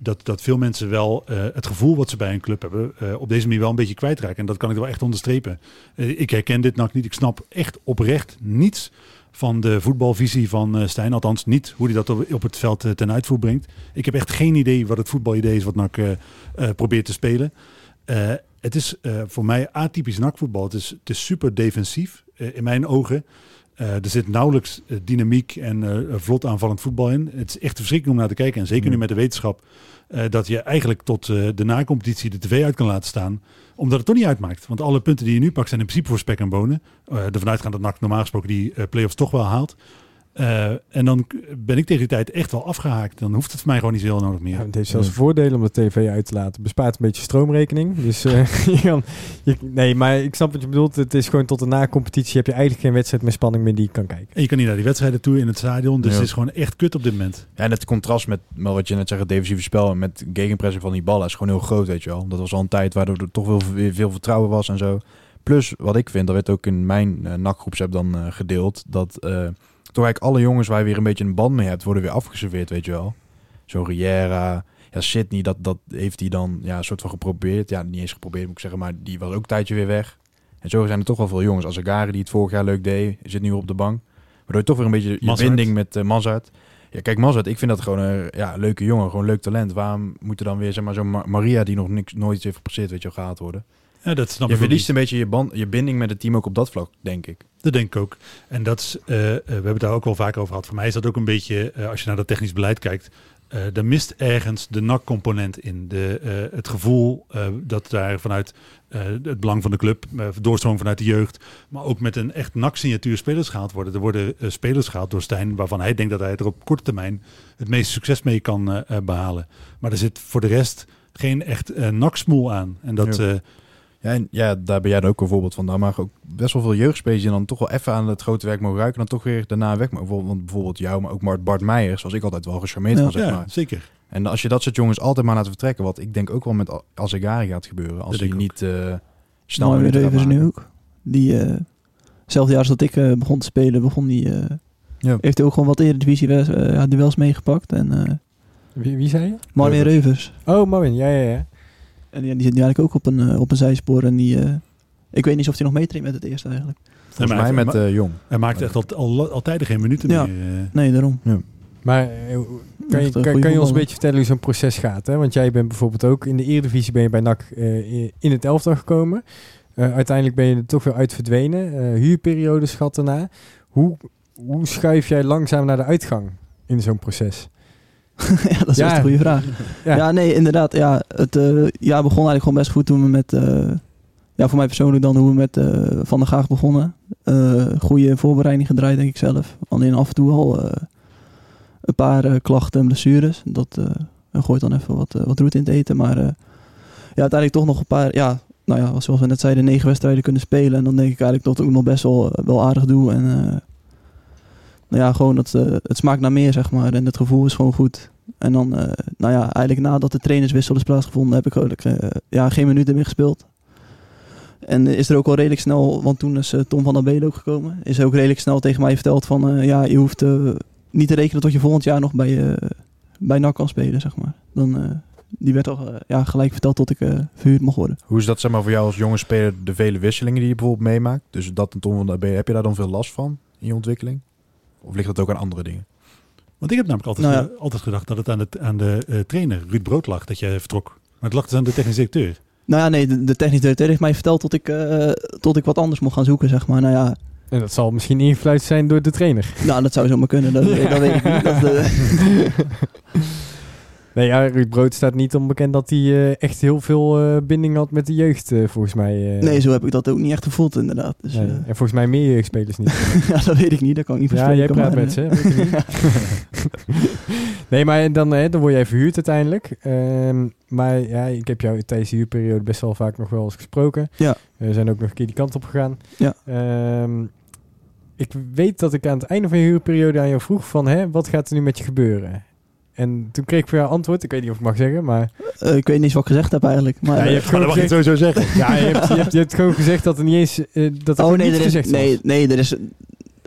dat, dat veel mensen wel het gevoel wat ze bij een club hebben... op deze manier wel een beetje kwijtraken. En dat kan ik wel echt onderstrepen. Ik herken dit NAC niet. Ik snap echt oprecht niets van de voetbalvisie van eh Stijn. Althans niet hoe hij dat op, het veld eh, ten uitvoer brengt. Ik heb echt geen idee wat het voetbalidee is wat NAC eh, probeert te spelen. Het is voor mij atypisch nakvoetbal. Het is, het is super defensief in mijn ogen. Er zit nauwelijks dynamiek en vlot aanvallend voetbal in. Het is echt verschrikkelijk om naar te kijken. En zeker nu met de wetenschap eh, dat je eigenlijk tot eh, de na-competitie de tv uit kan laten staan. Omdat het toch niet uitmaakt. Want alle punten die je nu pakt zijn in principe voor spek en bonen. Uh, ervan uitgaan dat NAC normaal gesproken die play-offs toch wel haalt. Eh, en dan ben ik tegen die tijd echt wel afgehaakt. Dan hoeft het voor mij gewoon niet zo heel nodig meer. Ja, het heeft zelfs voordelen om de tv uit te laten. Bespaart een beetje stroomrekening. Dus eh, [LAUGHS] [LAUGHS] je kan, je, nee, maar ik snap wat je bedoelt. Het is gewoon tot de na-competitie heb je eigenlijk geen wedstrijd met spanning meer die je kan kijken. En je kan niet naar die wedstrijden toe in het stadion. Dus Ja. het is gewoon echt kut op dit moment. Ja, en het contrast met, met wat je net zegt, het defensieve spel en met gegenpressing van die ballen is gewoon heel groot, weet je wel. Dat was al een tijd waardoor er toch wel weer veel vertrouwen was en zo. Plus, wat ik vind, dat werd ook in mijn uh, NAC-groepsapp dan uh, gedeeld, dat uh, toch eigenlijk alle jongens waar je weer een beetje een band mee hebt, worden weer afgeserveerd, weet je wel. Zo Riera, ja, Sydney, dat, dat heeft hij dan ja, soort van geprobeerd. Ja, niet eens geprobeerd moet ik zeggen, maar die was ook een tijdje weer weg. En zo zijn er toch wel veel jongens. Als Agari, die het vorig jaar leuk deed, zit nu op de bank. Waardoor je toch weer een beetje je binding met uh. Ja, kijk, Mazart, ik vind dat gewoon een ja, leuke jongen, gewoon leuk talent. Waarom moet er dan weer, zeg maar, zo'n Ma Maria die nog niks, nooit heeft gepresteerd, weet je wel, gehaald worden? Ja, dat snap je verliest een beetje je, band, je binding met het team ook op dat vlak, denk ik. Dat denk ik ook. En dat is, uh, uh, we hebben het daar ook wel vaker over gehad. Voor mij is dat ook een beetje, uh, als je naar dat technisch beleid kijkt, er mist ergens de NAC-component in. De, het gevoel dat daar vanuit het belang van de club, doorstroom vanuit de jeugd, maar ook met een echt NAC-signatuur spelers gehaald worden. Er worden spelers gehaald door Stijn, waarvan hij denkt dat hij er op korte termijn het meeste succes mee kan behalen. Maar er zit voor de rest geen echt NAC-smoel aan. En dat... Ja. Ja, en ja, daar ben jij dan ook een voorbeeld van. Daar mag ook best wel veel jeugdspelers die dan toch wel even aan het grote werk mogen ruiken. En dan toch weer daarna weg. Maar bijvoorbeeld, want bijvoorbeeld jou, maar ook Bart Meijers, was ik altijd wel gecharmeerd ja, van, zeg ja, maar. zeker. En als je dat soort jongens altijd maar laat vertrekken, wat ik denk ook wel met Azegari gaat gebeuren, als hij ik niet eh snel nu maken. ook. Die, eh hetzelfde jaar als dat ik eh, begon te spelen, begon die, eh, Ja. heeft hij ook gewoon wat Eredivisie uh, ja, duels meegepakt. En eh Wie, wie zei je? Marvin Reuvers. Reuvers. Oh, Marvin. Ja, ja, ja. En die, die zit nu eigenlijk ook op een, eh, op een zijspoor. En die, eh, ik weet niet of hij nog meetraint met het eerste eigenlijk. Volgens maar mij hij- met eh, Jong. Hij maakt echt al, al, al tijden geen minuten Ja. meer. Nee, daarom. Maar eh, kan je, kan, je ons een beetje vertellen hoe zo'n proces gaat? Hè? Want jij bent bijvoorbeeld ook in de Eredivisie ben je bij NAC eh, in het elftal gekomen. Eh, uiteindelijk ben je er toch weer uit verdwenen. Eh huurperiode schat daarna. Hoe, hoe schuif jij langzaam naar de uitgang in zo'n proces? [LAUGHS] ja, dat is Ja. een goede vraag. Ja. Ja, nee, inderdaad. Ja, het eh, jaar begon eigenlijk gewoon best goed toen we met... eh, ja, voor mij persoonlijk dan hoe we met eh, Van der Gaag begonnen. Goede voorbereiding gedraaid, denk ik zelf. Alleen af en toe al een paar klachten en blessures. Dat gooit dan even wat, wat roet in het eten. Maar ja, uiteindelijk toch nog een paar... Ja, nou ja, zoals we net zeiden, negen wedstrijden kunnen spelen. En dan denk ik eigenlijk dat ik ook nog best wel, wel aardig doe. En nou ja, gewoon dat, eh, het smaakt naar meer, zeg maar. En het gevoel is gewoon goed. En dan, eh, nou ja, eigenlijk nadat de trainerswissel is plaatsgevonden, heb ik eigenlijk eh, ja, geen minuten meer gespeeld. En is er ook wel redelijk snel, want toen is Tom van der Belen ook gekomen, is ook redelijk snel tegen mij verteld van, ja, je hoeft niet te rekenen tot je volgend jaar nog bij, bij NAC kan spelen, zeg maar. Dan, die werd al ja, gelijk verteld tot ik verhuurd mocht worden. Hoe is dat zeg maar, voor jou als jonge speler, de vele wisselingen die je bijvoorbeeld meemaakt? Dus dat en Tom van der heb je daar dan veel last van in je ontwikkeling? Of ligt dat ook aan andere dingen? Want ik heb namelijk altijd, Nou ja. eh, altijd gedacht dat het aan de, aan de eh, trainer, Ruud Brood, lag dat jij vertrok. Maar het lag dus aan de technisch directeur. Nou ja, nee, de, de technisch directeur heeft mij verteld tot ik, eh, tot ik wat anders mocht gaan zoeken, zeg maar. Nou ja, En dat zal misschien ingefluit zijn door de trainer. nou, dat zou zomaar kunnen, dat, [LAUGHS] dat weet ik niet. Dat, eh, [LAUGHS] Nee, ja, Ruud Brood staat niet onbekend dat hij eh, echt heel veel eh, binding had met de jeugd, eh, volgens mij. nee, zo heb ik dat ook niet echt gevoeld, inderdaad. Dus, Nee, En volgens mij meer jeugdspelers niet. [LAUGHS] ja, dat weet ik niet, dat kan ik niet ja, verspreken. jij praat maar, met ze, hè? [LAUGHS] nee, maar dan, hè, dan word jij verhuurd uiteindelijk. Ehm, maar ja, ik heb jou tijdens de huurperiode best wel vaak nog wel eens gesproken. Ja. We zijn ook nog een keer die kant op gegaan. Ja. Ehm, ik weet dat ik aan het einde van je huurperiode aan jou vroeg van, hè, wat gaat er nu met je gebeuren? En toen kreeg ik voor jou antwoord, ik weet niet of ik mag zeggen, maar... eh, ik weet niet eens wat ik gezegd heb eigenlijk. Maar, Ja, je hebt Maar dat mag je gezegd- sowieso zeggen. [LAUGHS] Ja, je hebt, je, hebt, je hebt gewoon gezegd dat er niet eens... eh, dat er oh gewoon nee, niets er is, nee, was. nee, er is,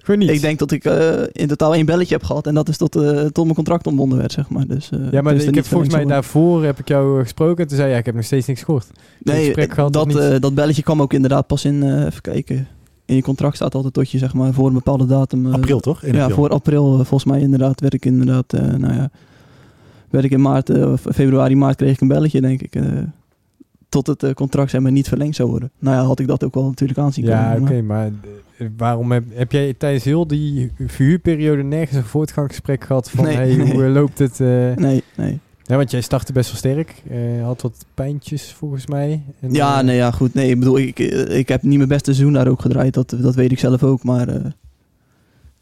Gewoon niet. ik denk dat ik eh, in totaal één belletje heb gehad. En dat is tot, eh, tot mijn contract ontbonden werd, zeg maar. Dus, eh, ja, maar dus ik heb volgens mij daarvoor heb ik jou gesproken. En toen zei je, ja, ik heb nog steeds niks gehoord. Nee, gesprek gehad dat, eh, belletje kwam ook inderdaad pas in, eh, even kijken. In je contract staat altijd tot je, zeg maar, voor een bepaalde datum. eh, April toch? 1 ja, april. voor april volgens mij inderdaad werd ik inderdaad, eh, nou ja, werd ik in maart, eh, februari, maart kreeg ik een belletje, denk ik. eh, tot het eh, contract zeg maar niet verlengd zou worden. Nou ja, had ik dat ook wel natuurlijk aanzien Ja, komen, oké, maar- maar waarom heb, heb jij tijdens heel die verhuurperiode nergens een voortgangsgesprek gehad van Nee, hey, hoe nee. loopt het? Nee, nee. Ja, want jij startte best wel sterk, had wat pijntjes volgens mij. En, Ja, nee, ja, goed. Nee, ik bedoel, ik, ik heb niet mijn beste seizoen daar ook gedraaid. Dat, dat weet ik zelf ook. Maar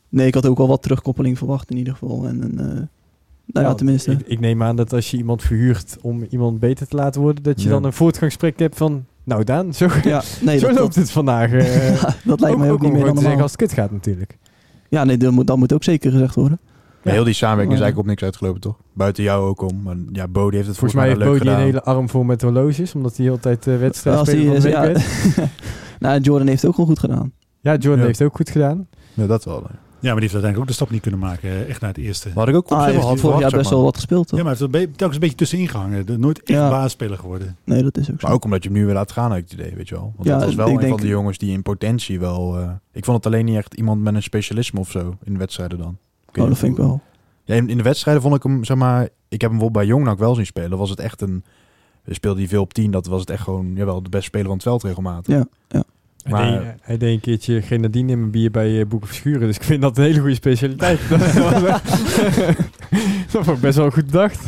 nee, ik had ook wel wat terugkoppeling verwacht in ieder geval. En, en, nou ja, tenminste. Ik, ik neem aan dat als je iemand verhuurt om iemand beter te laten worden, dat je Ja. dan een voortgangsgesprek hebt van, nou Daan, zo, ja, nee, [LAUGHS] zo dat, loopt dat, het vandaag. eh. [LAUGHS] dat lijkt mij ook, niet meer dan te zeggen als het kut gaat natuurlijk. Ja, nee, dat moet, dat moet ook zeker gezegd worden. Maar heel die samenwerking is Ja. eigenlijk op niks uitgelopen, toch? Buiten jou ook om. Maar ja, Bodie heeft het Volgens volgens, mij heeft Bodie een gedaan. hele arm vol met horloges, omdat hij heel de tijd uh, wedstrijd Als speler die van de is- week ja. [LAUGHS] nou, Jordan heeft het ook wel goed gedaan. Ja, Jordan Ja. heeft het ook goed gedaan. Ja, dat wel. Ja, maar die heeft uiteindelijk ook de stap niet kunnen maken. eh, Echt naar het eerste. Maar had ik ook op Ah, hij had vorig jaar best wel wat gespeeld, toch? Ja, maar hij heeft er telkens een beetje tussenin gehangen. Nooit echt Ja. baasspeler geworden. Nee, dat is ook zo. Maar ook omdat je hem nu weer laat gaan, heb ik het idee, weet je wel. Want Ja, dat was wel een denk- van de jongens die in potentie wel... eh, ik vond het alleen niet echt iemand met een specialisme of zo in de wedstrijden dan. oh, dat vind ik wel. Ja, in, in de wedstrijden vond ik hem, zeg maar... Ik heb hem bijvoorbeeld bij Jongnak wel zien spelen. Was het echt een... Speelde hij veel op 10, dat was het echt gewoon... Jawel, de beste speler van het veld regelmatig. Ja, ja. Maar- hij, deed, hij deed een keertje grenadine in mijn bier bij uh, Boeken Verschuren. Dus ik vind dat een hele goede specialiteit. [LAUGHS] dat ik [LAUGHS] best wel goed bedacht.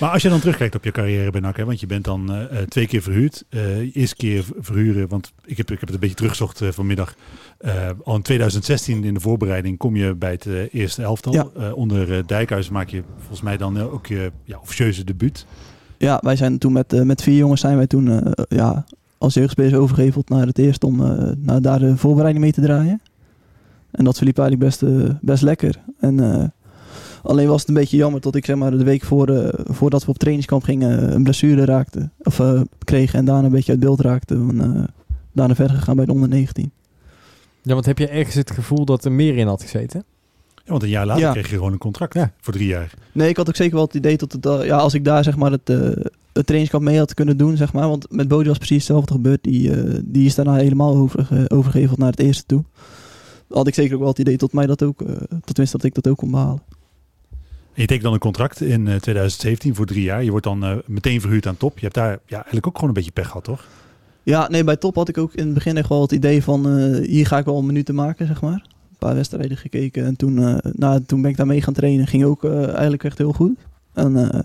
Maar als je dan terugkijkt op je carrière bij NAC, hè, want je bent dan eh, eh, twee keer verhuurd. Eh eerste keer verhuren, want ik heb, ik heb het een beetje teruggezocht eh, vanmiddag. Eh, al in 2016 in de voorbereiding kom je bij het eh, eerste elftal. Ja. Eh, onder eh, Dijkhuis maak je volgens mij dan eh, ook je ja, officieuze debuut. Ja, wij zijn toen met, eh, met vier jongens zijn wij toen eh, ja, als jeugdspelers overgeheveld naar het eerst om eh, naar daar de voorbereiding mee te draaien. En dat verliep eigenlijk best, eh, best lekker. En eh, Alleen was het een beetje jammer dat ik zeg maar de week voor, eh, voordat we op trainingskamp gingen een blessure raakte. Of eh, kregen en daarna een beetje uit beeld raakte. En eh, daarna verder gegaan bij de onder 19. Ja, want heb je ergens het gevoel dat er meer in had gezeten? Ja, want een jaar later Ja. kreeg je gewoon een contract Ja. voor drie jaar. Nee, ik had ook zeker wel het idee dat het, ja, als ik daar zeg maar het, eh, het trainingskamp mee had kunnen doen, zeg maar. Want met Bodie was precies hetzelfde gebeurd. Die, eh, die is daarna helemaal overge overgeheveld naar het eerste toe. Had ik zeker ook wel het idee dat mij dat ook, eh tenminste dat ik dat ook kon behalen. En je tekent dan een contract in eh, 2017 voor drie jaar. Je wordt dan eh, meteen verhuurd aan top. Je hebt daar ja, eigenlijk ook gewoon een beetje pech gehad, toch? Ja, nee, bij top had ik ook in het begin echt wel het idee van eh, hier ga ik wel minuten maken, zeg maar. Een paar wedstrijden gekeken en toen, eh, nou, toen ben ik daar mee gaan trainen. Ging ook eh, eigenlijk echt heel goed. En eh,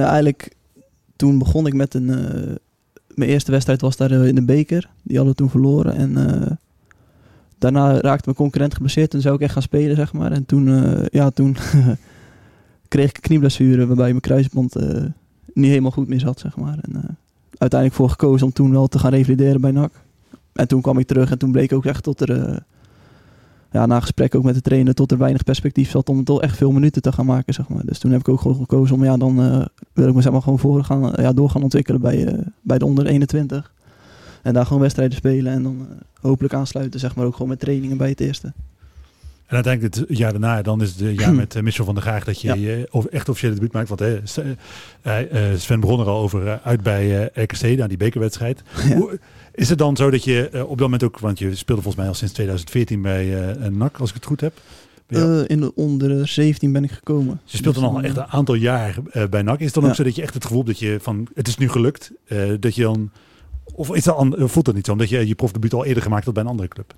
nou eigenlijk toen begon ik met een... eh, mijn eerste wedstrijd was daar eh, in de beker. Die hadden we toen verloren en eh, daarna raakte mijn concurrent geblesseerd. Toen zou ik echt gaan spelen, zeg maar. En toen, ja, toen [LAUGHS] kreeg ik een knieblessure waarbij mijn kruisband niet helemaal goed meer zat, zeg maar. En, uiteindelijk voor gekozen om toen wel te gaan revalideren bij NAC. En toen kwam ik terug en toen bleek ook echt tot er, ja, na gesprek ook met de trainer, tot er weinig perspectief zat om toch echt veel minuten te gaan maken, zeg maar. Dus toen heb ik ook gewoon gekozen om, ja, dan eh, wil ik me zeg maar gewoon voor gaan, eh, ja, door gaan ontwikkelen bij, eh, bij de onder 21. En daar gewoon wedstrijden spelen en dan hopelijk aansluiten, zeg maar, ook gewoon met trainingen bij het eerste. En uiteindelijk het jaar daarna, dan is het het jaar [CLEARS THROAT] met uh, Michel van der Graag dat je Ja. je of echt officiële debuut maakt. Want hè, Sven begon er al over uit bij RKC, naar die bekerwedstrijd. Ja. Hoe, is het dan zo dat je eh, op dat moment ook, want je speelde volgens mij al sinds 2014 bij eh NAC, als ik het goed heb. Eh, in de onder 17 ben ik gekomen. je speelt dan Dus al echt eh, een aantal jaar eh, bij NAC. Is het dan ook zo dat je echt het gevoel hebt dat je van, het is nu gelukt, eh, dat je dan, of is dat, an- voelt dat niet zo, omdat je je profdebuut al eerder gemaakt had bij een andere club?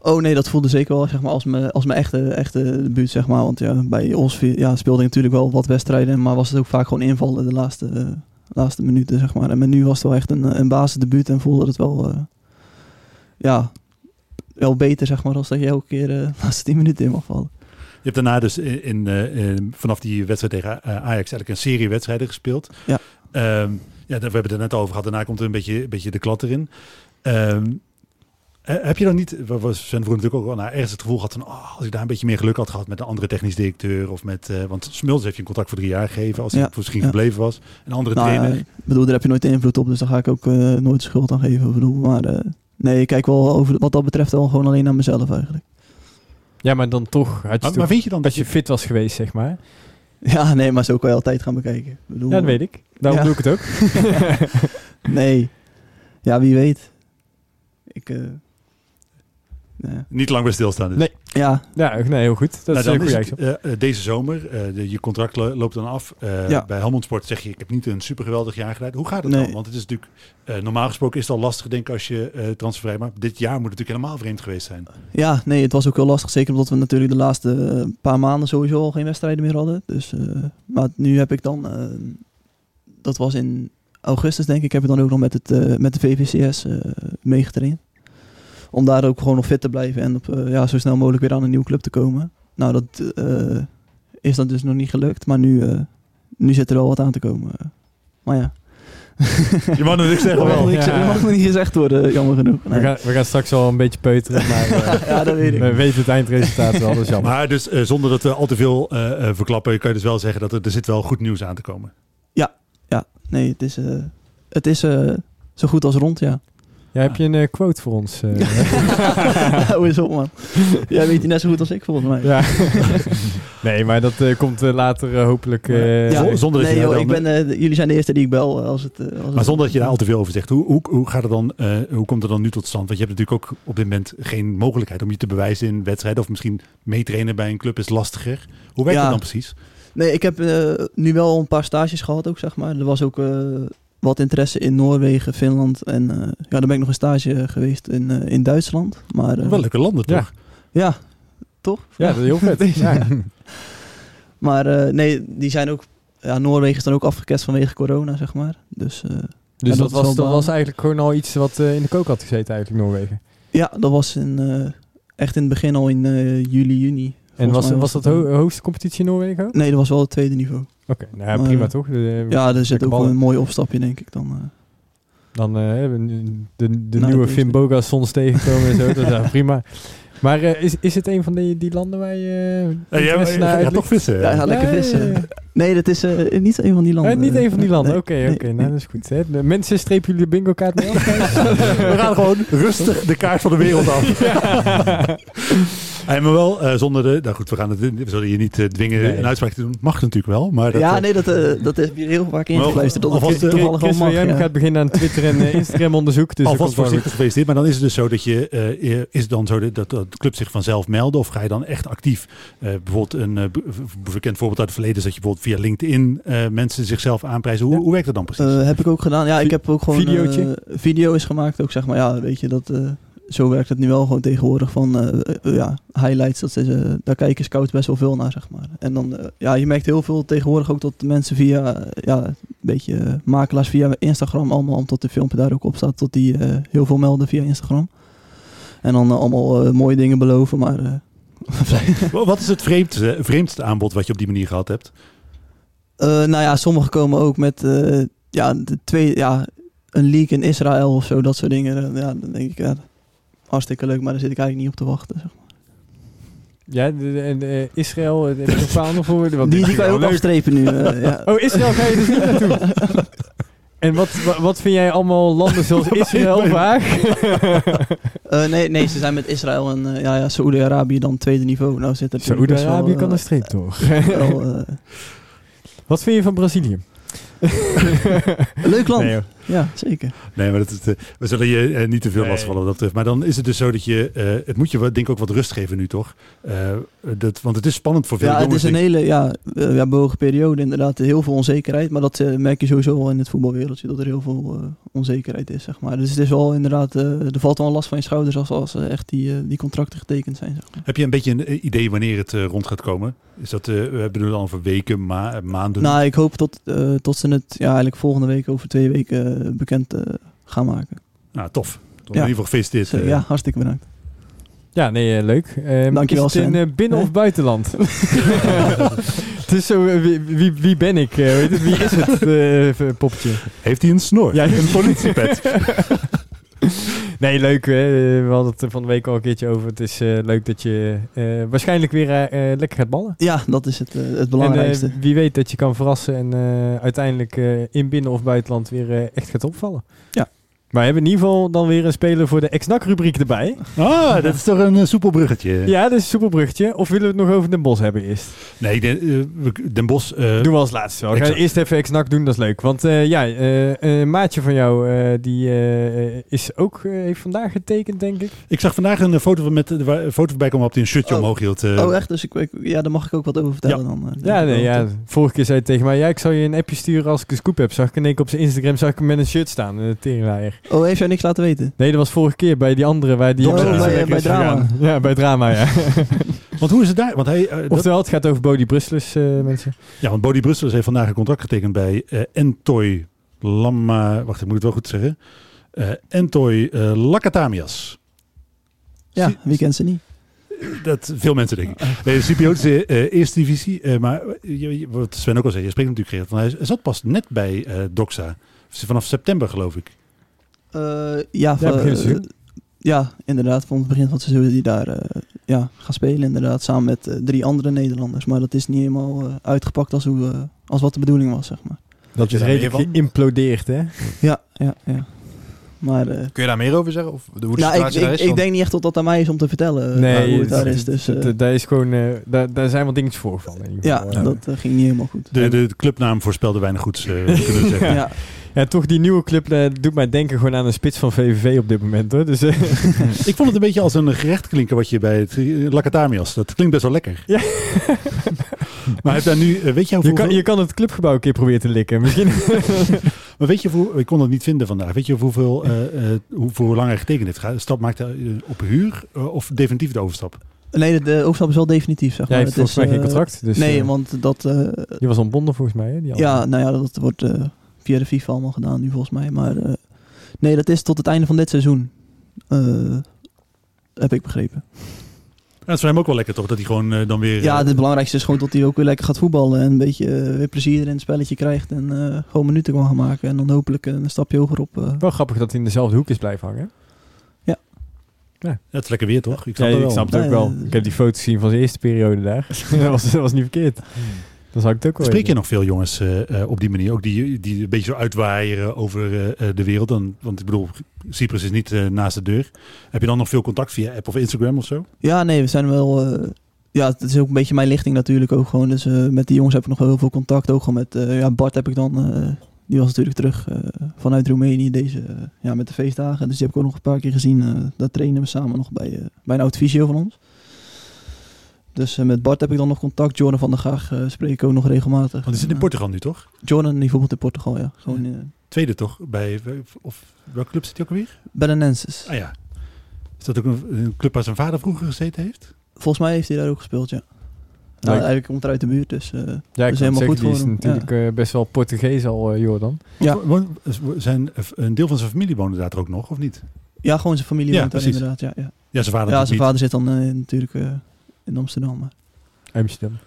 Oh nee, dat voelde zeker wel zeg maar, als mijn, als mijn echte, echte debuut. Zeg maar. Want ja, bij ons ja, speelde ik natuurlijk wel wat wedstrijden. Maar was het ook vaak gewoon invallen de laatste, eh, laatste minuten. Zeg maar. En met nu was het wel echt een, een basisdebuut. En voelde het wel, eh, ja, wel beter zeg maar, als dat je elke keer eh, de [LAUGHS] laatste 10 minuten in mag vallen. Je hebt daarna dus in, in, eh, in- vanaf die wedstrijd tegen eh, Ajax eigenlijk een serie wedstrijden gespeeld. Ja. Ehm, ja, we hebben het er net over gehad. Daarna komt er een beetje, een beetje de klad erin. Ehm, eh, heb je dan niet, wat was Sven vroeger natuurlijk ook wel, nou, ergens het gevoel gehad van, oh, als ik daar een beetje meer geluk had gehad met een andere technisch directeur of met, eh, want Smulders heeft je een contract voor drie jaar gegeven als hij Ja, misschien ja. gebleven was. Een andere Nou, trainer. ik bedoel, daar heb je nooit invloed op. Dus daar ga ik ook eh, nooit schuld aan geven. Bedoel, maar eh, nee, ik kijk wel over, wat dat betreft wel gewoon alleen naar mezelf eigenlijk. Ja, maar dan toch had je maar, toch- maar vind je dan dat je fit was geweest, zeg maar. Ja, nee, maar zo kan je altijd gaan bekijken. Bedoel, Ja, dat weet ik. Daarom Ja. doe ik het ook. [LAUGHS] Nee. Ja, wie weet. Ik, eh. Niet lang bij stilstaan dus? Nee. Ja, Ja, nee, heel goed. Dat Nou, is een goede eh, eh, deze zomer, eh, de, je contract lo- loopt dan af. Eh, Ja. Bij Helmond Sport zeg je, ik heb niet een super geweldig jaar gedaan. Hoe gaat het Nee. dan? Want het is natuurlijk, eh, normaal gesproken is het al lastig denk ik als je eh transfervrij maar dit jaar moet het natuurlijk helemaal vreemd geweest zijn. ja, nee, het was ook heel lastig. Zeker omdat we natuurlijk de laatste paar maanden sowieso al geen wedstrijden meer hadden. Dus, eh, maar nu heb ik dan, eh, dat was in augustus denk ik, heb ik dan ook nog met, het, eh, met de VVCS eh meegetraind. Om daar ook gewoon nog fit te blijven en op, eh, ja, zo snel mogelijk weer aan een nieuwe club te komen. Nou, dat eh, is dan dus nog niet gelukt. Maar nu, eh, nu zit er wel wat aan te komen. Maar ja. Je mag zeggen [LAUGHS] wel. niks- Ja. dat mag nog niet gezegd worden, jammer genoeg. We, gaan, we gaan straks al een beetje peuteren, maar eh, [LAUGHS] Ja, dat weet ik. we weten het eindresultaat wel, dat is jammer. Maar dus zonder dat we al te veel eh, eh, verklappen, kan je dus wel zeggen dat er, er zit wel goed nieuws aan te komen. Ja, nee, het is, eh, het is eh, zo goed als rond, ja. Ja, heb je een eh, quote voor ons? eh? [LAUGHS] Hou eens op, man. Jij weet die net zo goed als ik, volgens mij. ja. [LAUGHS] nee, maar dat eh, komt later hopelijk... eh, Ja, zonder dat nee, je joh, ik ben, eh, jullie zijn de eerste die ik bel. Als het, als het- Maar zonder dat je daar al te veel over zegt, hoe, hoe, hoe gaat het dan, eh, hoe komt het dan nu tot stand? Want je hebt natuurlijk ook op dit moment geen mogelijkheid om je te bewijzen in wedstrijden of misschien meetrainen bij een club is lastiger. Hoe werkt Ja. dat dan precies? Nee, ik heb eh, nu wel een paar stages gehad ook, zeg maar. Er was ook eh, wat interesse in Noorwegen, Finland. En eh, ja, dan ben ik nog een stage geweest in, eh, in Duitsland. Maar eh, Wel leuke landen Ja. toch? ja, toch? ja, dat is heel vet. [LAUGHS] ja. Maar eh, nee, die zijn ook... Ja, Noorwegen is dan ook afgeketst vanwege corona, zeg maar. Dus eh, Dus Ja, dat, was, dat was eigenlijk gewoon al iets wat eh, in de kook had gezeten eigenlijk, Noorwegen. ja, dat was in, eh, echt in het begin al in eh, juli, juni. En was, was dat ho eh, hoogste competitie in Noorwegen ook? Nee, dat was wel het tweede niveau. Oké, nou ja, prima eh, toch? Eh, Ja, er zit ook wel een mooi opstapje, denk ik dan. eh. Dan eh, hebben we nu de, de nieuwe Finn Bogassons tegenkomen en zo. Dat is ja, prima. Maar eh, is, is het een van die, die landen waar je... Eh, ja, naar toch vissen. Ja, ja, lekker vissen. ja. Nee, dat is eh, niet een van die landen. Niet een van die landen. Nee, Oké, nee, oké. nee. Nou, dat is goed. Hè. De mensen strepen jullie de bingo kaart mee af. [LAUGHS] We gaan gewoon rustig de kaart van de wereld af. [LAUGHS] Hey, maar wel eh, zonder de... Nou goed, we, gaan het, we zullen je niet eh, dwingen Nee. een uitspraak te doen. Mag natuurlijk wel, maar... Dat, ja, eh, nee, dat, dat is hier heel vaak ingefluisterd. Dat alvast, het toevallig wel Chris mag. Ja. gaat beginnen aan Twitter en Instagram onderzoek. Dus Alvast voorzichtig gefeliciteerd. Maar dan is het dus zo dat je... is het dan zo dat, dat de club zich vanzelf melden? Of ga je dan echt actief... eh, bijvoorbeeld een be- bekend voorbeeld uit het verleden... is dat je bijvoorbeeld via LinkedIn eh, mensen zichzelf aanprijzen. Hoe, Ja. hoe werkt dat dan precies? Heb ik ook gedaan. Ja, ik heb ook gewoon Videootje? eh, video is gemaakt. Ook zeg maar, ja, weet je, dat, eh, zo werkt het nu wel gewoon tegenwoordig. Van eh, eh, ja, highlights, dat is, daar kijken scouts best wel veel naar, zeg maar. En dan, eh, ja, je merkt heel veel tegenwoordig ook dat mensen via, ja, een beetje makelaars via Instagram allemaal, omdat de filmpje daar ook op staat, tot die heel veel melden via Instagram. En dan allemaal mooie dingen beloven, maar... [LAUGHS] Wa- Wat is het vreemdste, vreemdste aanbod wat je op die manier gehad hebt? Nou ja, sommigen komen ook met ja, de twee, ja, een leak in Israël of zo, dat soort dingen. Ja, dan denk ik, ja, hartstikke leuk, maar daar zit ik eigenlijk niet op te wachten. Zeg. maar. Ja, en, eh, Israël, eh, heb je nog andere voorbeelden? Want Die, die kan je ook leuk. afstrepen nu. eh, [LAUGHS] ja. Oh, Israël ga je dus niet naartoe. [LAUGHS] En wat, wa- wat vind jij allemaal landen zoals [LAUGHS] Israël vaag? Eh, nee, nee, ze zijn met Israël en eh, ja, ja, Saoedi-Arabië dan tweede niveau. Nou zit Saoedi-Arabië kan een streep eh, Wat vind je van Brazilië? leuk land. Nee. Ja, zeker. Nee, maar dat is, eh, we zullen je eh, niet te veel Nee. lastigvallen wat dat betreft. Maar dan is het dus zo dat je... eh, het moet je wat- denk ik ook wat rust geven nu, toch? Eh, dat, want het is spannend voor veel Ja, het jongens. is een hele ja, ja, bewogen periode inderdaad. Heel veel onzekerheid. Maar dat merk je sowieso wel in het voetbalwereldje. Dat er heel veel eh, onzekerheid is, zeg maar. Dus het is wel inderdaad... eh, er valt wel last van je schouders als, als echt die, die contracten getekend zijn, zeg maar. Heb je een beetje een idee wanneer het rond gaat komen? Is dat, eh, we hebben het dan over weken, ma maanden? Nou, ik hoop tot, tot ze het ja, eigenlijk volgende week, over twee weken, bekend eh, gaan maken. Nou, tof. In Ja. ieder geval gefeliciteerd. Dus, eh, eh. ja, hartstikke bedankt. Ja, nee, eh, leuk. Ehm, Dankjewel, is het in eh, binnen- Nee. of buitenland? [LAUGHS] het is zo, eh, wie, wie, wie ben ik? eh, wie is het eh, poppetje? Heeft hij een snor? Ja, een politiepet. [LAUGHS] Nee, leuk. Hè? Eh, We hadden het er van de week al een keertje over. Het is eh, leuk dat je eh, waarschijnlijk weer lekker gaat ballen. Ja, dat is het, het En belangrijkste. eh, wie weet dat je kan verrassen en uiteindelijk in binnen- of buitenland weer echt gaat opvallen. Ja. Maar we hebben in ieder geval dan weer een speler voor de ex-NAC rubriek erbij. Ah, dat is toch een eh, soepel bruggetje. Ja, dat is een soepelbruggetje. Of willen we het nog over Den Bos hebben eerst? Nee, ik eh, Den Bos... eh, doen we als laatste wel. Gaan exact. eerst even ex-NAC doen, dat is leuk. Want eh, ja, eh, een maatje van jou, eh, die eh, is ook eh, heeft vandaag getekend, denk ik. ik zag vandaag een foto, met, waar- een foto voorbij komen op die een shirtje Oh. omhoog hield. oh, echt? Dus ik, ik- ja, daar mag ik ook wat over vertellen dan. Ja, denk ik nee, ja, vorige keer zei hij tegen mij, ja, ik zal je een appje sturen als ik een scoop heb. Zag ik in één keer op zijn Instagram, zag ik hem met een shirt staan, een teringlaaier. Oh, heeft jij niks laten weten? Nee, dat was vorige keer bij die andere, waar die Oh, bij- bij Drama. gegaan. Ja, bij Drama, ja. [LAUGHS] Want hoe is het daar? Want hij, dat- Oftewel, het gaat over Bodie Brusselers, eh, mensen. ja, want Bodie Brussels heeft vandaag een contract getekend bij eh Entoy Lama... Wacht, ik moet het wel goed zeggen. Eh Entoy eh Lakatamias. Ja, wie kent ze niet? Dat veel mensen denk ik. Nee, de Cypriotische eh eerste divisie. eh, maar je- je- wat Sven ook al zei, je spreekt natuurlijk. Want hij zat pas net bij eh Doxa. Vanaf september geloof ik. Eh, ja, Ja, van, begin het eh, ja, inderdaad. Van het begin van het seizoen hij daar eh, ja, gaan spelen. Inderdaad, samen met drie andere Nederlanders. Maar dat is niet helemaal eh, uitgepakt als, hoe, eh, als wat de bedoeling was, zeg maar. Dat je daar redelijk geïmplodeerd, hè? Ja, ja, ja. Maar eh, Kun je daar meer over zeggen? Of hoe de nou, ik, situatie daar ik, is? ik Want- denk niet echt dat dat aan mij is om te vertellen Nee, hoe het daar is. Dus dat- eh, daar is gewoon, eh, daar, daar zijn wat dingetjes voorgevallen. in ieder ja, geval. dat ging niet helemaal goed. De, de, de clubnaam voorspelde weinig goeds, eh, kunnen we [LAUGHS] zeggen. Ja. Ja, toch die nieuwe club eh, doet mij denken gewoon aan een spits van VVV op dit moment, hoor. Dus, eh, [LAUGHS] Ik vond het een beetje als een gerecht klinken wat je bij het uh, Lakatamias. Dat klinkt best wel lekker. Ja. [LAUGHS] maar hij heeft daar nu, eh, weet je je, hoeveel... kan, je kan het clubgebouw een keer proberen te likken. Misschien. [LAUGHS] Maar weet je hoe, ik kon het niet vinden vandaag. Weet je hoeveel, eh, eh, hoe, voor hoe lang hij getekend heeft? Stap maakt hij eh, op huur eh, of definitief de overstap? Nee, de, overstap is wel definitief, zeg maar. Het volgens mij is, geen eh, contract. Dus, nee, eh, want dat... eh, die was ontbonden volgens mij, hè? Die ja, nou ja, dat wordt eh, via de FIFA allemaal gedaan nu volgens mij. Maar eh, nee, dat is tot het einde van dit seizoen. Eh, heb ik begrepen. Ja, het is voor hem ook wel lekker toch, dat hij gewoon eh, dan weer... Ja, het belangrijkste is gewoon dat hij ook weer lekker gaat voetballen. En een beetje weer plezier in het spelletje krijgt. En eh, gewoon minuten kan gaan maken. En dan hopelijk een stapje hoger op. eh. Wel grappig dat hij in dezelfde hoek is blijven hangen. ja, het is lekker weer toch? Ik Ja, snap het ik wel. snap het ook wel. Ik heb die foto's gezien van zijn eerste periode daar. [LAUGHS] dat, was, dat was niet verkeerd. Dan zou ik ook wel Spreek je nog veel jongens eh, eh, op die manier? Ook die, die een beetje zo uitwaaieren over eh, eh, de wereld? Dan, want ik bedoel, Cyprus is niet naast de deur. Heb je dan nog veel contact via app of Instagram of zo? Ja, nee, we zijn wel. eh, ja, het is ook een beetje mijn lichting natuurlijk ook gewoon. Dus eh, met die jongens heb ik nog wel heel veel contact. Ook gewoon met eh, ja, Bart heb ik dan. eh, die was natuurlijk terug eh, vanuit Roemenië deze, ja, met de feestdagen. Dus die heb ik ook nog een paar keer gezien. eh daar trainen we samen nog bij, eh, bij een oud fysio van ons. Dus eh, met Bart heb ik dan nog contact. Jordan van der Gaag eh, spreek ik ook nog regelmatig. Want die zit in Portugal nu toch? Jordan die voetbalt in Portugal, ja. Gewoon eh Tweede toch? Bij, of welke club zit hij ook alweer? Belenenses. Ah ja. Is dat ook een, een club waar zijn vader vroeger gezeten heeft? Volgens mij heeft hij daar ook gespeeld, ja. Nou, eigenlijk komt er uit de buurt, dus... eh, Ja, ik is helemaal zeggen, goed die voor is hem. natuurlijk eh, best wel Portugees al, eh, Jordan. Ja. Zijn, een deel van zijn familie woonde daar ook nog, of niet? Ja, gewoon zijn familie Ja, woont daar inderdaad. Ja, ja. Ja, zijn vader ja zijn vader zit dan eh, natuurlijk eh, in Amsterdam. Maar. Amsterdam.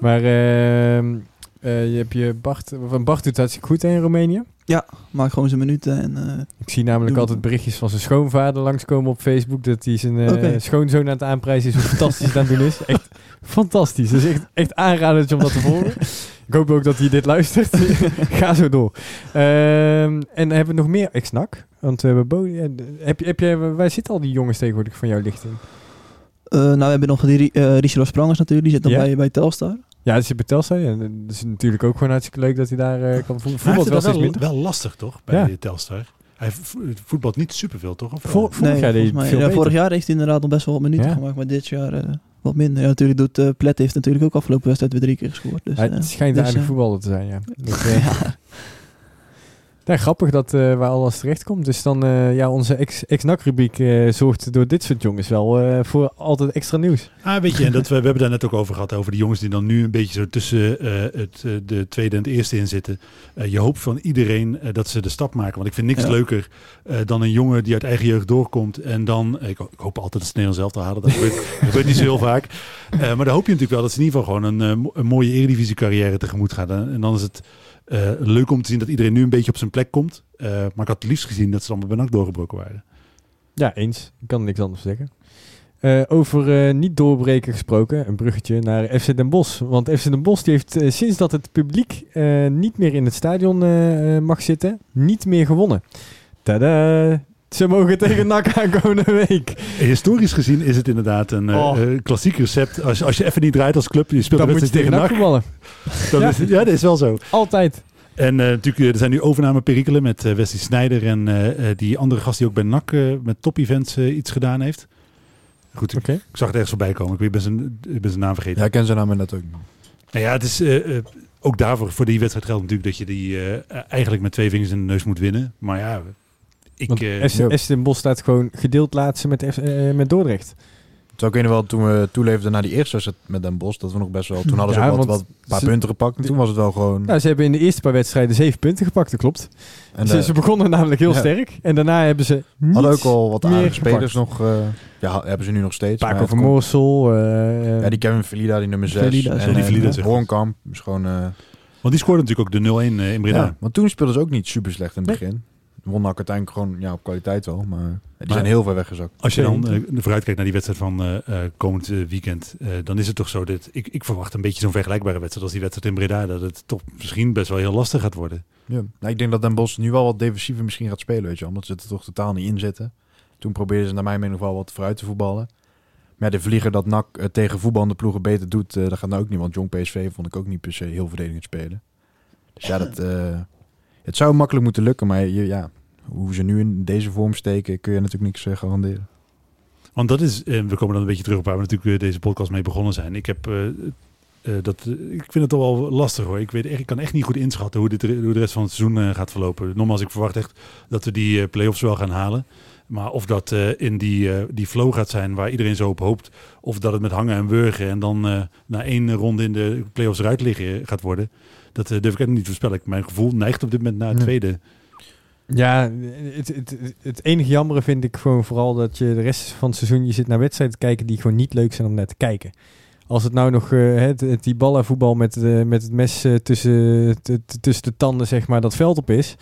Maar ehm, eh, je hebt je Bart, van Bart doet hartstikke goed hè, in Roemenië. Maakt gewoon zijn minuten en... eh, Ik zie namelijk altijd berichtjes van zijn schoonvader langskomen op Facebook. Dat hij zijn eh, schoonzoon aan het aanprijzen is. Hoe fantastisch het aan het doen is. Echt fantastisch. Dus echt, echt aanraden om dat te volgen. Ik hoop ook dat hij dit luistert. [LAUGHS] Ga zo door. Ehm, en hebben we nog meer ex-NAC? Want we hebben ja, heb, je- heb jij, waar zitten al die jongens tegenwoordig van jouw lichting? Eh, nou, we hebben nog die Ri- eh, Richard Sprangers natuurlijk. Die zit dan Ja. bij, bij Telstar. Ja, dat is bij Telstar. Ja. Dat is natuurlijk ook gewoon hartstikke leuk dat hij daar eh, kan voetballen. Voetbalt wel het steeds wel, minder. wel lastig toch, bij Ja. Telstar? Hij vo- voetbalt niet superveel toch? Of? Vor- vorig jaar deed volgens hij mij- veel ja, beter. vorig jaar heeft hij inderdaad nog best wel wat minuten Ja. gemaakt. Maar dit jaar eh, wat minder. Ja, natuurlijk doet uh, Plet heeft natuurlijk ook afgelopen wedstrijd weer drie keer gescoord. Dus, Hij eh, schijnt dus, aardig eh, voetballer te zijn, ja. [LAUGHS] Dat, ja. Grappig dat eh, waar alles terecht komt. Dus dan, eh, ja, onze ex- ex-NAC-rubriek eh, zorgt door dit soort jongens wel eh, voor altijd extra nieuws. Ah, weet je, en dat, we, we hebben daar net ook over gehad, over die jongens die dan nu een beetje zo tussen eh, het, de tweede en het eerste in zitten. Eh, je hoopt van iedereen eh, dat ze de stap maken. Want ik vind niks Ja. leuker eh, dan een jongen die uit eigen jeugd doorkomt. En dan, ik, ik hoop altijd dat ze Nederland zelf te halen. Dat gebeurt, [LAUGHS] dat gebeurt niet zo heel vaak. Eh, maar dan hoop je natuurlijk wel dat ze in ieder geval gewoon een, eh, een mooie eredivisie carrière tegemoet gaan. En dan is het eh, leuk om te zien dat iedereen nu een beetje op zijn plek komt. Eh, maar ik had het liefst gezien dat ze allemaal bij NAC doorgebroken waren. Ja, eens. Ik kan niks anders zeggen. Eh, over niet doorbreken gesproken, een bruggetje naar FC Den Bosch. Want FC Den Bosch die heeft sinds dat het publiek niet meer in het stadion mag zitten, niet meer gewonnen. Tada! Ze mogen tegen NAC [LAUGHS] aankomende week. Historisch gezien is het inderdaad een eh, Oh. eh, klassiek recept. Als, als je even niet draait als club, je speelt Dan een moet je tegen tegen NAC NAC. voetballen. Dan Ja. is ja, dat is wel zo. Altijd. En eh, natuurlijk, er zijn nu overnameperikelen met eh, Wesley Snijder en die andere gast die ook bij NAC met top-events iets gedaan heeft. Goed, ik, Oké. ik zag het ergens voorbij komen. Ik ben zijn, ik ben zijn naam vergeten. Ja, ik ken zijn naam net ook. niet. Nou ja, het is ook daarvoor, voor die wedstrijd geldt natuurlijk dat je die eh, eigenlijk met twee vingers in de neus moet winnen. Maar ja, ik... Eh, FC Den Bosch staat gewoon gedeeld laatste met, F- eh, met Dordrecht. Zo ik weet wel, toen we toeleefden naar die eerste wedstrijd met Den Bosch, dat we nog best wel... Toen hadden ze Ja, ook wat, wat paar ze- punten gepakt. En toen was het wel gewoon... Nou, ze hebben in de eerste paar wedstrijden zeven punten gepakt, dat klopt. en ze, ze begonnen namelijk heel ja. sterk. En daarna hebben ze hadden ook al wat aardige gepakt. spelers nog. eh, ja, hebben ze nu nog steeds. Paco van Moorsel. eh, Ja, die Kevin Velida, die nummer 6. Velida, en die Velida, uh. Hoornkamp is gewoon... eh, want die scoorde natuurlijk ook de 0-1 eh, in Breda. ja, want toen speelden ze ook niet super slecht in het Nee. begin. Won NAC uiteindelijk gewoon ja, op kwaliteit wel, maar die Maar- zijn heel ver weggezakt. Als je dan Zeker. eh, vooruitkijkt naar die wedstrijd van eh, eh, komend weekend, eh, dan is het toch zo dat ik, ik verwacht een beetje zo'n vergelijkbare wedstrijd als die wedstrijd in Breda. Dat het toch misschien best wel heel lastig gaat worden. Ja. Nou, ik denk dat Den Bosch nu wel wat defensiever misschien gaat spelen, weet je, omdat ze er toch totaal niet in zitten. Toen probeerden ze naar mijn mening nog wel wat vooruit te voetballen. Maar ja, de vlieger dat NAC tegen voetballende ploegen beter doet, dat gaat nou ook niet. Want Jong PSV vond ik ook niet per se heel verdedigend spelen. Dus ja, dat, eh, het zou makkelijk moeten lukken, maar je, ja, hoe ze nu in deze vorm steken, kun je natuurlijk niks eh, garanderen. Want dat is, eh, we komen dan een beetje terug op waar we natuurlijk eh, deze podcast mee begonnen zijn. Ik heb dat, ik vind het toch wel lastig hoor. Ik, weet ik kan echt niet goed inschatten hoe, dit, hoe de rest van het seizoen gaat verlopen. Nogmaals, ik verwacht echt dat we die eh, play-offs wel gaan halen. Maar of dat in die, die flow gaat zijn waar iedereen zo op hoopt. Of dat het met hangen en wurgen en dan na één ronde in de play-offs eruit liggen gaat worden. Dat eh, durf ik niet te voorspellen. Mijn gevoel neigt op dit moment naar het Nee. tweede. Ja, het, het, het, enige jammere vind ik gewoon vooral dat je de rest van het seizoen je zit naar wedstrijden te kijken die gewoon niet leuk zijn om naar te kijken. Als het nou nog eh, het, het, die ballenvoetbal met, eh, met het mes tussen, tussen de tanden, zeg maar, dat veld op is.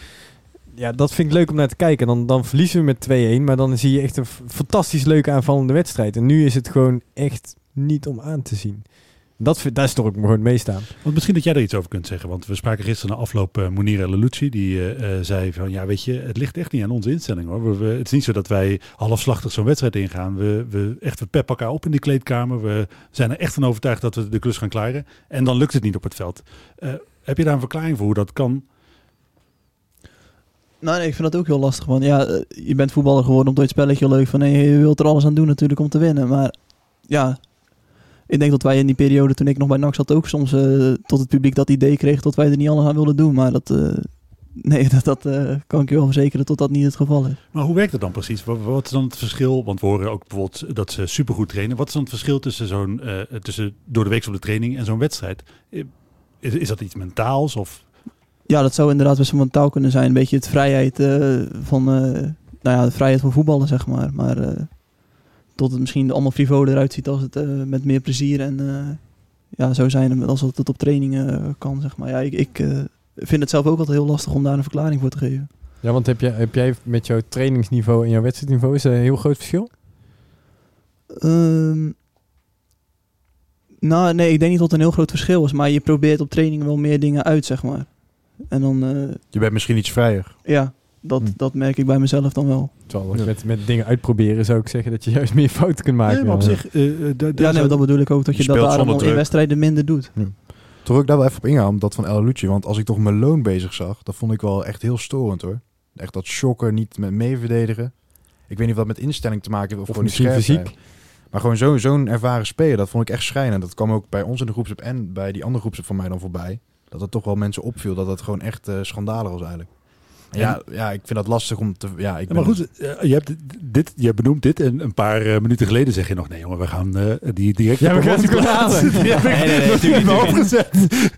Ja, dat vind ik leuk om naar te kijken. Dan, dan verliezen we met 2-1, maar dan zie je echt een fantastisch leuke aanvallende wedstrijd. En nu is het gewoon echt niet om aan te zien. Dat, vind- daar stor ik me gewoon het meest aan. Want misschien dat jij er iets over kunt zeggen. Want we spraken gisteren na afloop uh, Munir El Lucci. Die uh, uh, zei van, ja weet je, het ligt echt niet aan onze instelling hoor. We, we, het is niet zo dat wij halfslachtig zo'n wedstrijd ingaan. We, we, echt, we peppen elkaar op in die kleedkamer. We zijn er echt van overtuigd dat we de klus gaan klaren. En dan lukt het niet op het veld. Uh, heb je daar een verklaring voor hoe dat kan? Nou, nee, ik vind dat ook heel lastig. Want ja, eh, je bent voetballer geworden omdat je het spelletje leuk van. Nee, je wilt er alles aan doen natuurlijk om te winnen. Maar ja, ik denk dat wij in die periode toen ik nog bij NAC zat ook soms uh, tot het publiek dat idee kreeg dat wij er niet alles aan wilden doen. Maar dat, uh, [LAUGHS] nee, dat, dat uh, kan ik je wel verzekeren dat dat niet het geval is. Maar hoe werkt het dan precies? Wat, wat is dan het verschil? Want we horen ook bijvoorbeeld dat ze supergoed trainen. Wat is dan het verschil tussen, zo'n, tussen door de week op de training en zo'n wedstrijd? Is, is dat iets mentaals of... Ja, dat zou inderdaad best wel mentaal kunnen zijn. Een beetje het vrijheid van, nou ja, de vrijheid van voetballen, zeg maar. Maar tot het misschien allemaal frivoler eruit ziet als het uh, met meer plezier en uh, ja, zo zijn als dat het op trainingen uh, kan, zeg maar. Ja, ik, ik vind het zelf ook altijd heel lastig om daar een verklaring voor te geven. Ja, want heb jij, heb jij met jouw trainingsniveau en jouw wedstrijdniveau, is er een heel groot verschil? Um, nou, nee, ik denk niet dat het een heel groot verschil is, maar je probeert op trainingen wel meer dingen uit, zeg maar. En dan... je bent misschien iets vrijer. Ja, dat, hm. dat merk ik bij mezelf dan wel. Terwijl met, met dingen uitproberen zou ik zeggen dat je juist meer fouten kunt maken. Nee, maar op zich... Uh, ja, nee, dat bedoel ik ook, dat je, je dat daarom in wedstrijden minder doet. Ja. Toch ook daar wel even op ingaan, dat van El Lucci. Want als ik toch mijn loon bezig zag, dat vond ik wel echt heel storend hoor. Echt dat shocker, niet met meeverdedigen. Ik weet niet of dat met instelling te maken heeft of, of gewoon misschien fysiek. Zijn. Maar gewoon zo'n ervaren speler, dat vond ik echt schrijnend. Dat kwam ook bij ons in de groepsapp en bij die andere groepsapp van mij dan voorbij. Dat het toch wel mensen opviel dat het gewoon echt uh, schandalig was eigenlijk. Ja, ja, ik vind dat lastig om te. Ja, ik ja, maar goed, uh, je hebt dit, je benoemt dit en een paar uh, minuten geleden zeg je nog: nee, jongen, we gaan uh, die direct. Ja, we gaan het halen. [LAUGHS] nee, nee, nee.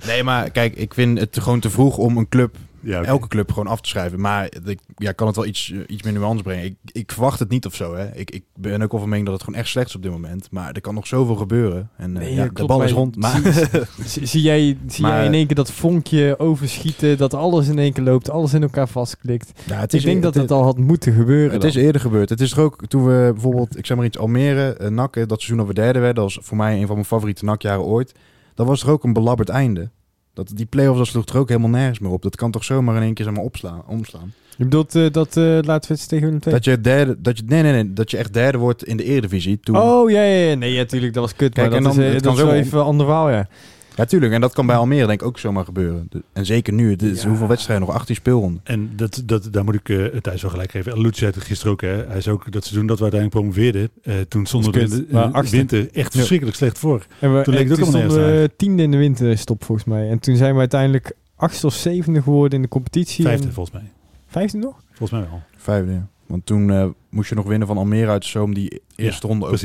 Nee, maar kijk, ik vind het gewoon te vroeg om een club. Ja, okay. Elke club gewoon af te schrijven. Maar ik ja, kan het wel iets, iets meer nuance brengen. Ik, ik verwacht het niet of zo. Hè. Ik, ik ben ook wel van mening dat het gewoon echt slecht is op dit moment. Maar er kan nog zoveel gebeuren. En nee, ja, de bal is rond. Maar [LAUGHS] zie, zie jij, zie maar, jij in één keer dat vonkje overschieten? Dat alles in één keer loopt, alles in elkaar vastklikt. Ja, het is, ik denk dat het, het al had moeten gebeuren. Het dan. is eerder gebeurd. Het is er ook toen we bijvoorbeeld, ik zeg maar iets, Almere, uh, NAC, dat seizoen dat we derde werden. Dat was voor mij een van mijn favoriete NAC-jaren ooit. Dat was er ook een belabberd einde. Dat, die play-offs dat sloeg er ook helemaal nergens meer op. Dat kan toch zomaar in één keer zomaar opslaan, omslaan. Je bedoelt uh, dat uh, laten we het tegen Willem Dat je derde, dat je nee nee nee, dat je echt derde wordt in de Eredivisie. Toen... Oh ja ja, ja. nee natuurlijk dat was kut. Kijk, maar dat dan, is, uh, dat is wel even ander verhaal ja. Ja, tuurlijk. En dat kan bij Almere denk ik ook zomaar gebeuren. En zeker nu. Het is ja. hoeveel wedstrijden nog? 18 speelronden. En dat, dat, daar moet ik uh, Thijs wel gelijk geven. Lutz zei het gisteren ook. Hè. Hij is ook dat seizoen dat we uiteindelijk promoveerden. Uh, toen stonden we in de, in de winter echt verschrikkelijk slecht voor. En we, toen leek het ook stonden we tiende in de winterstop volgens mij. En toen zijn we uiteindelijk achtste of zevende geworden in de competitie. Vijfde en... volgens mij. Vijfde nog? Volgens mij wel. Vijfde, ja. Want toen uh, moest je nog winnen van Almere uit zo om die eerste ja, ronde over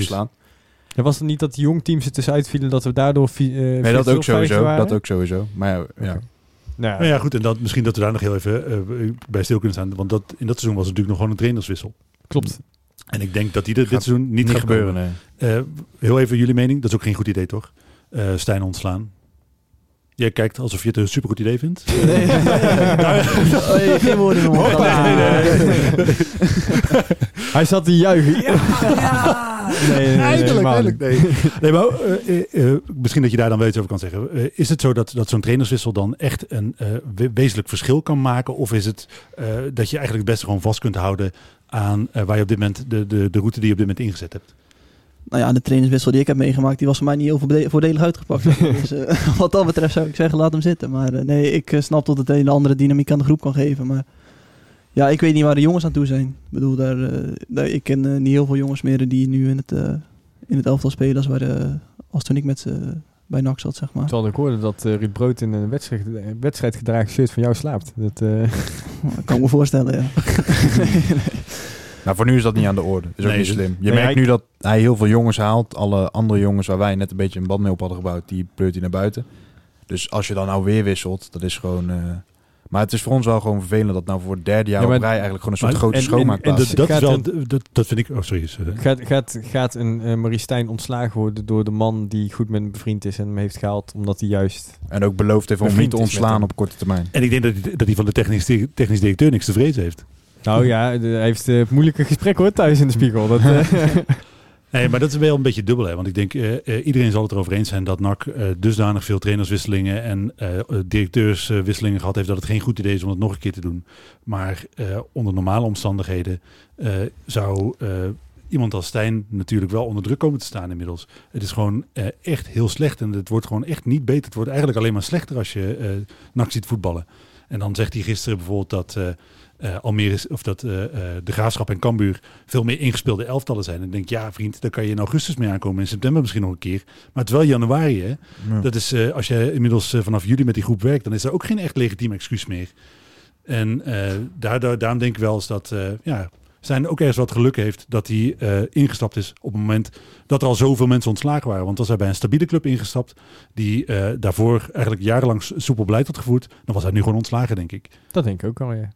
Ja, was het niet dat jong teams er tussenuit vielen dat we daardoor... Uh, nee, dat ook sowieso. Dat ook sowieso. Maar ja, ja. Okay. Nou, ja, goed. En dat, misschien dat we daar nog heel even uh, bij stil kunnen staan. Want dat, in dat seizoen was het natuurlijk nog gewoon een trainerswissel. Klopt. En ik denk dat die dit, dit seizoen niet, niet gaat gebeuren. Nee. Uh, heel even jullie mening. Dat is ook geen goed idee, toch? Uh, Stijn ontslaan. Jij kijkt alsof je het een supergoed idee vindt. [LAUGHS] Nee, oh, geen woorden in nee, nee, nee, Hij zat te juichen. Ja, ja. Nee, nee, eindelijk, eindelijk. Nee. nee, maar uh, uh, uh, misschien dat je daar dan wel iets over kan zeggen. is het zo dat, dat zo'n trainerswissel dan echt een wezenlijk verschil kan maken? Of is het dat je eigenlijk het beste gewoon vast kunt houden aan waar je op dit moment de, de, de route die je op dit moment ingezet hebt? Nou ja, de trainerswissel die ik heb meegemaakt, die was voor mij niet heel voordelig uitgepakt. [LAUGHS] dus uh, wat dat betreft zou ik zeggen, laat hem zitten. Maar uh, nee, ik uh, snap dat het een andere dynamiek aan de groep kan geven. Maar ja, ik weet niet waar de jongens aan toe zijn. Ik bedoel, daar, daar ik ken niet heel veel jongens meer die nu in het, in het elftal spelen als, waar, als toen ik met ze bij NAC zat, zeg maar. Terwijl ik hoorde dat Ruud Brood in een wedstrijd, wedstrijd gedragen shirt van jou slaapt. [LAUGHS] Dat, kan ik me voorstellen, ja. [LAUGHS] nee, nee. Nou, voor nu is dat niet aan de orde. Is ook Nee, niet dus- slim. Je nee, merkt hij- nu dat hij heel veel jongens haalt. Alle andere jongens waar wij net een beetje een band mee op hadden gebouwd, die pleurt hij naar buiten. Dus als je dan nou weer wisselt, dat is gewoon... eh, Maar het is voor ons wel gewoon vervelend dat nou voor het derde jaar Ja, maar- op rij eigenlijk gewoon een soort Maar- grote en- en- En schoonmaakplaats dat, is. dat, is Gaat wel, een- dat, dat vind ik... Oh, sorry. sorry. Gaat, gaat, gaat een uh, Marie Stijn ontslagen worden door de man die goed met hem bevriend is en hem heeft gehaald, omdat hij juist... En ook beloofd heeft om niet te ontslaan op korte termijn. En ik denk dat hij, dat hij van de technisch, technisch directeur niks te vrezen heeft. Nou ja, hij heeft uh, moeilijke gesprekken hoor, thuis in de spiegel. Dat, uh, [LAUGHS] Nee, maar dat is wel een beetje dubbel. Hè? Want ik denk, eh, eh, iedereen zal het erover eens zijn dat NAC eh, dusdanig veel trainerswisselingen en eh, directeurswisselingen gehad heeft dat het geen goed idee is om het nog een keer te doen. Maar eh, onder normale omstandigheden eh, zou eh, iemand als Stijn natuurlijk wel onder druk komen te staan inmiddels. Het is gewoon eh, echt heel slecht en het wordt gewoon echt niet beter. Het wordt eigenlijk alleen maar slechter als je eh NAC ziet voetballen. En dan zegt hij gisteren bijvoorbeeld dat... eh, uh, Almere is, of dat uh, uh, de Graafschap en Cambuur veel meer ingespeelde elftallen zijn. En ik denk, ja vriend, daar kan je in augustus mee aankomen. In september misschien nog een keer. Maar het is wel januari, hè. Ja. Dat is, als je inmiddels vanaf juli met die groep werkt, dan is er ook geen echt legitiem excuus meer. En daardoor, daarom denk ik wel eens dat, ja, zijn ook ergens wat geluk heeft dat hij ingestapt is op het moment dat er al zoveel mensen ontslagen waren. Want was hij bij een stabiele club ingestapt, die daarvoor eigenlijk jarenlang soepel beleid had gevoerd, dan was hij nu gewoon ontslagen, denk ik. Dat denk ik ook al, ja.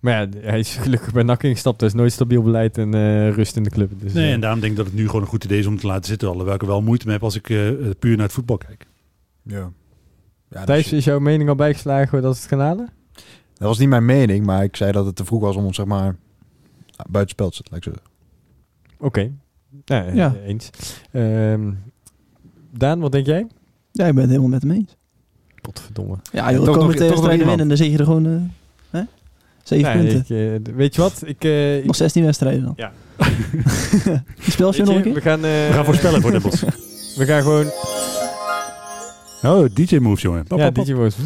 Maar ja, hij is gelukkig bij NAC ingestapt. Er is nooit stabiel beleid en uh, rust in de club. Dus, nee, uh, en daarom denk ik dat het nu gewoon een goed idee is om te laten zitten. Alhoewel ik er wel moeite mee heb als ik uh, puur naar het voetbal kijk. Ja. ja Thijs, dus... is jouw mening al bijgeslagen dat het gaan halen? Dat was niet mijn mening, maar ik zei dat het te vroeg was om ons zeg maar buitenspel te zetten. Like Oké, okay. ja, ja, eens. Um, Daan, wat denk jij? Ja, ik ben het helemaal met hem eens. Potverdomme. Ja, joh, komende twee wedstrijden winnen en dan zeg je er gewoon... Uh? Zeven nee, punten. Ik, uh, weet je wat? Ik, uh, ik... Nog 16 wedstrijden dan. Ja. Spel [LAUGHS] je nog een keer? We gaan, uh, we gaan voorspellen voor de bos. [LAUGHS] we gaan gewoon... Oh, DJ moves, jongen. Pop, ja, pop, DJ moves.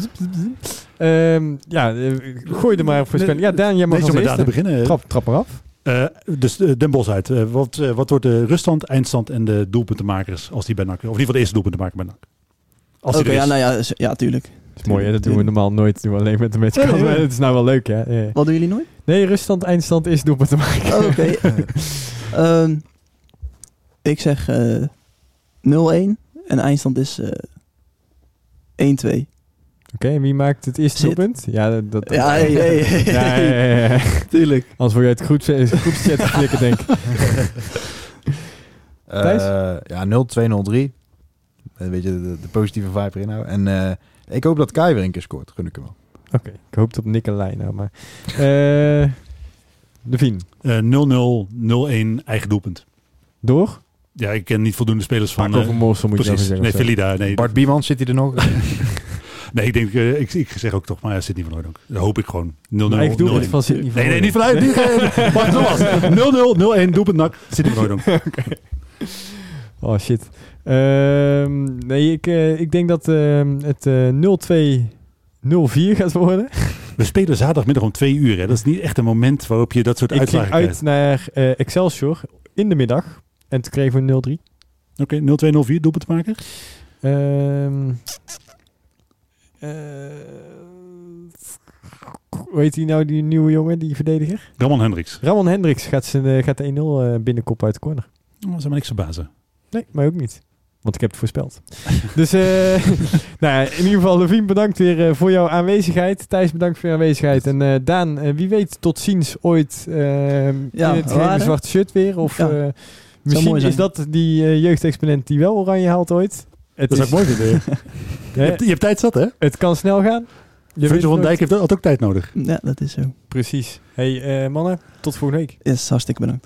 um, ja, gooi er maar op voorspellen. Ja, Daan, jij mag nee, als eerste. beginnen. Trap, trap maar af. Uh, dus uh, Den Bos uit. Uh, wat, wat wordt de ruststand, eindstand en de doelpuntenmakers als die bij NAC... Of in ieder geval de eerste doelpuntenmaker bij NAC? Oké, okay, ja, nou ja, ja, tuurlijk. Dat is mooi, hè? dat doen we normaal nooit. Dat doen we alleen met de matchkant. Ja, ja. Het is nou wel leuk, ja. ja. Wat doen jullie nooit? Nee, ruststand, eindstand is doelpunt te maken. Oh, Oké. Okay. [LAUGHS] um, [LAUGHS] ik zeg uh, 0-1 en eindstand is uh, 1-2. Oké, okay, en wie maakt het eerste Zit. doelpunt? Ja, dat, dat, ja, hey, hey, hey. ja, ja, ja, ja. [LAUGHS] tuurlijk. Anders word je uit groeps, groepschat geflikkerd, denk ik. Uh, ja, 0-2-0-3. Weet je, de, de, positieve vibe erin houden. En uh, ik hoop dat Kai weer een keer scoort. Gun ik hem wel. Oké, okay, ik hoop het op Nicolai nou, maar... Uh, de Vien. Uh, 0-0, 0-1, eigen doelpunt. Door? Ja, ik ken niet voldoende spelers van... Marco van Morsel moet precies. je zeggen. Nee, Felida. Nee. Bart Biemans zit hij er nog? [LAUGHS] nee, ik denk... Uh, ik, ik zeg ook toch maar ja, Sidney van Hooydonk. Dat hoop ik gewoon. 0-0, 0-1. Eigen doelpunt van Sidney van Nee, nee, niet vanuit. Wacht, nogmaals. 0-0, 0-1, doelpunt nak. Sidney van [LAUGHS] Hooydonk. okay. Oh, shit. Um, nee, ik, uh, ik denk dat uh, het uh, 0-2-0-4 gaat worden. [LAUGHS] We spelen zaterdagmiddag om twee uur. Hè? Dat is niet echt een moment waarop je dat soort ik uitslagen Ik uit naar uh, Excelsior in de middag. En toen kregen we 0-3. Oké, okay, 0-2-0-4, doelpunt maken? Um, hoe heet die nou, die nieuwe jongen, die verdediger? Ramon Hendricks. Ramon Hendricks gaat, zijn, gaat de 1-0 binnenkop uit de corner. Oh, dat zou me niks verbazen. Nee, mij ook niet. Want ik heb het voorspeld. [LAUGHS] dus uh, [LAUGHS] nou ja, in ieder geval, Levine, bedankt weer uh, voor jouw aanwezigheid. Thijs, bedankt voor je aanwezigheid. En uh, Daan, wie weet tot ziens ooit ja, in het hele zwarte shirt weer. Of ja. misschien is dat die jeugdexponent die wel oranje haalt ooit. Het dat is ook mooi vinden. [LAUGHS] je, hebt, je hebt tijd zat, hè? Het kan snel gaan. Virgil van Dijk heeft had ook tijd nodig. Ja, dat is zo. Precies. Hey mannen, tot volgende week. Yes, hartstikke bedankt.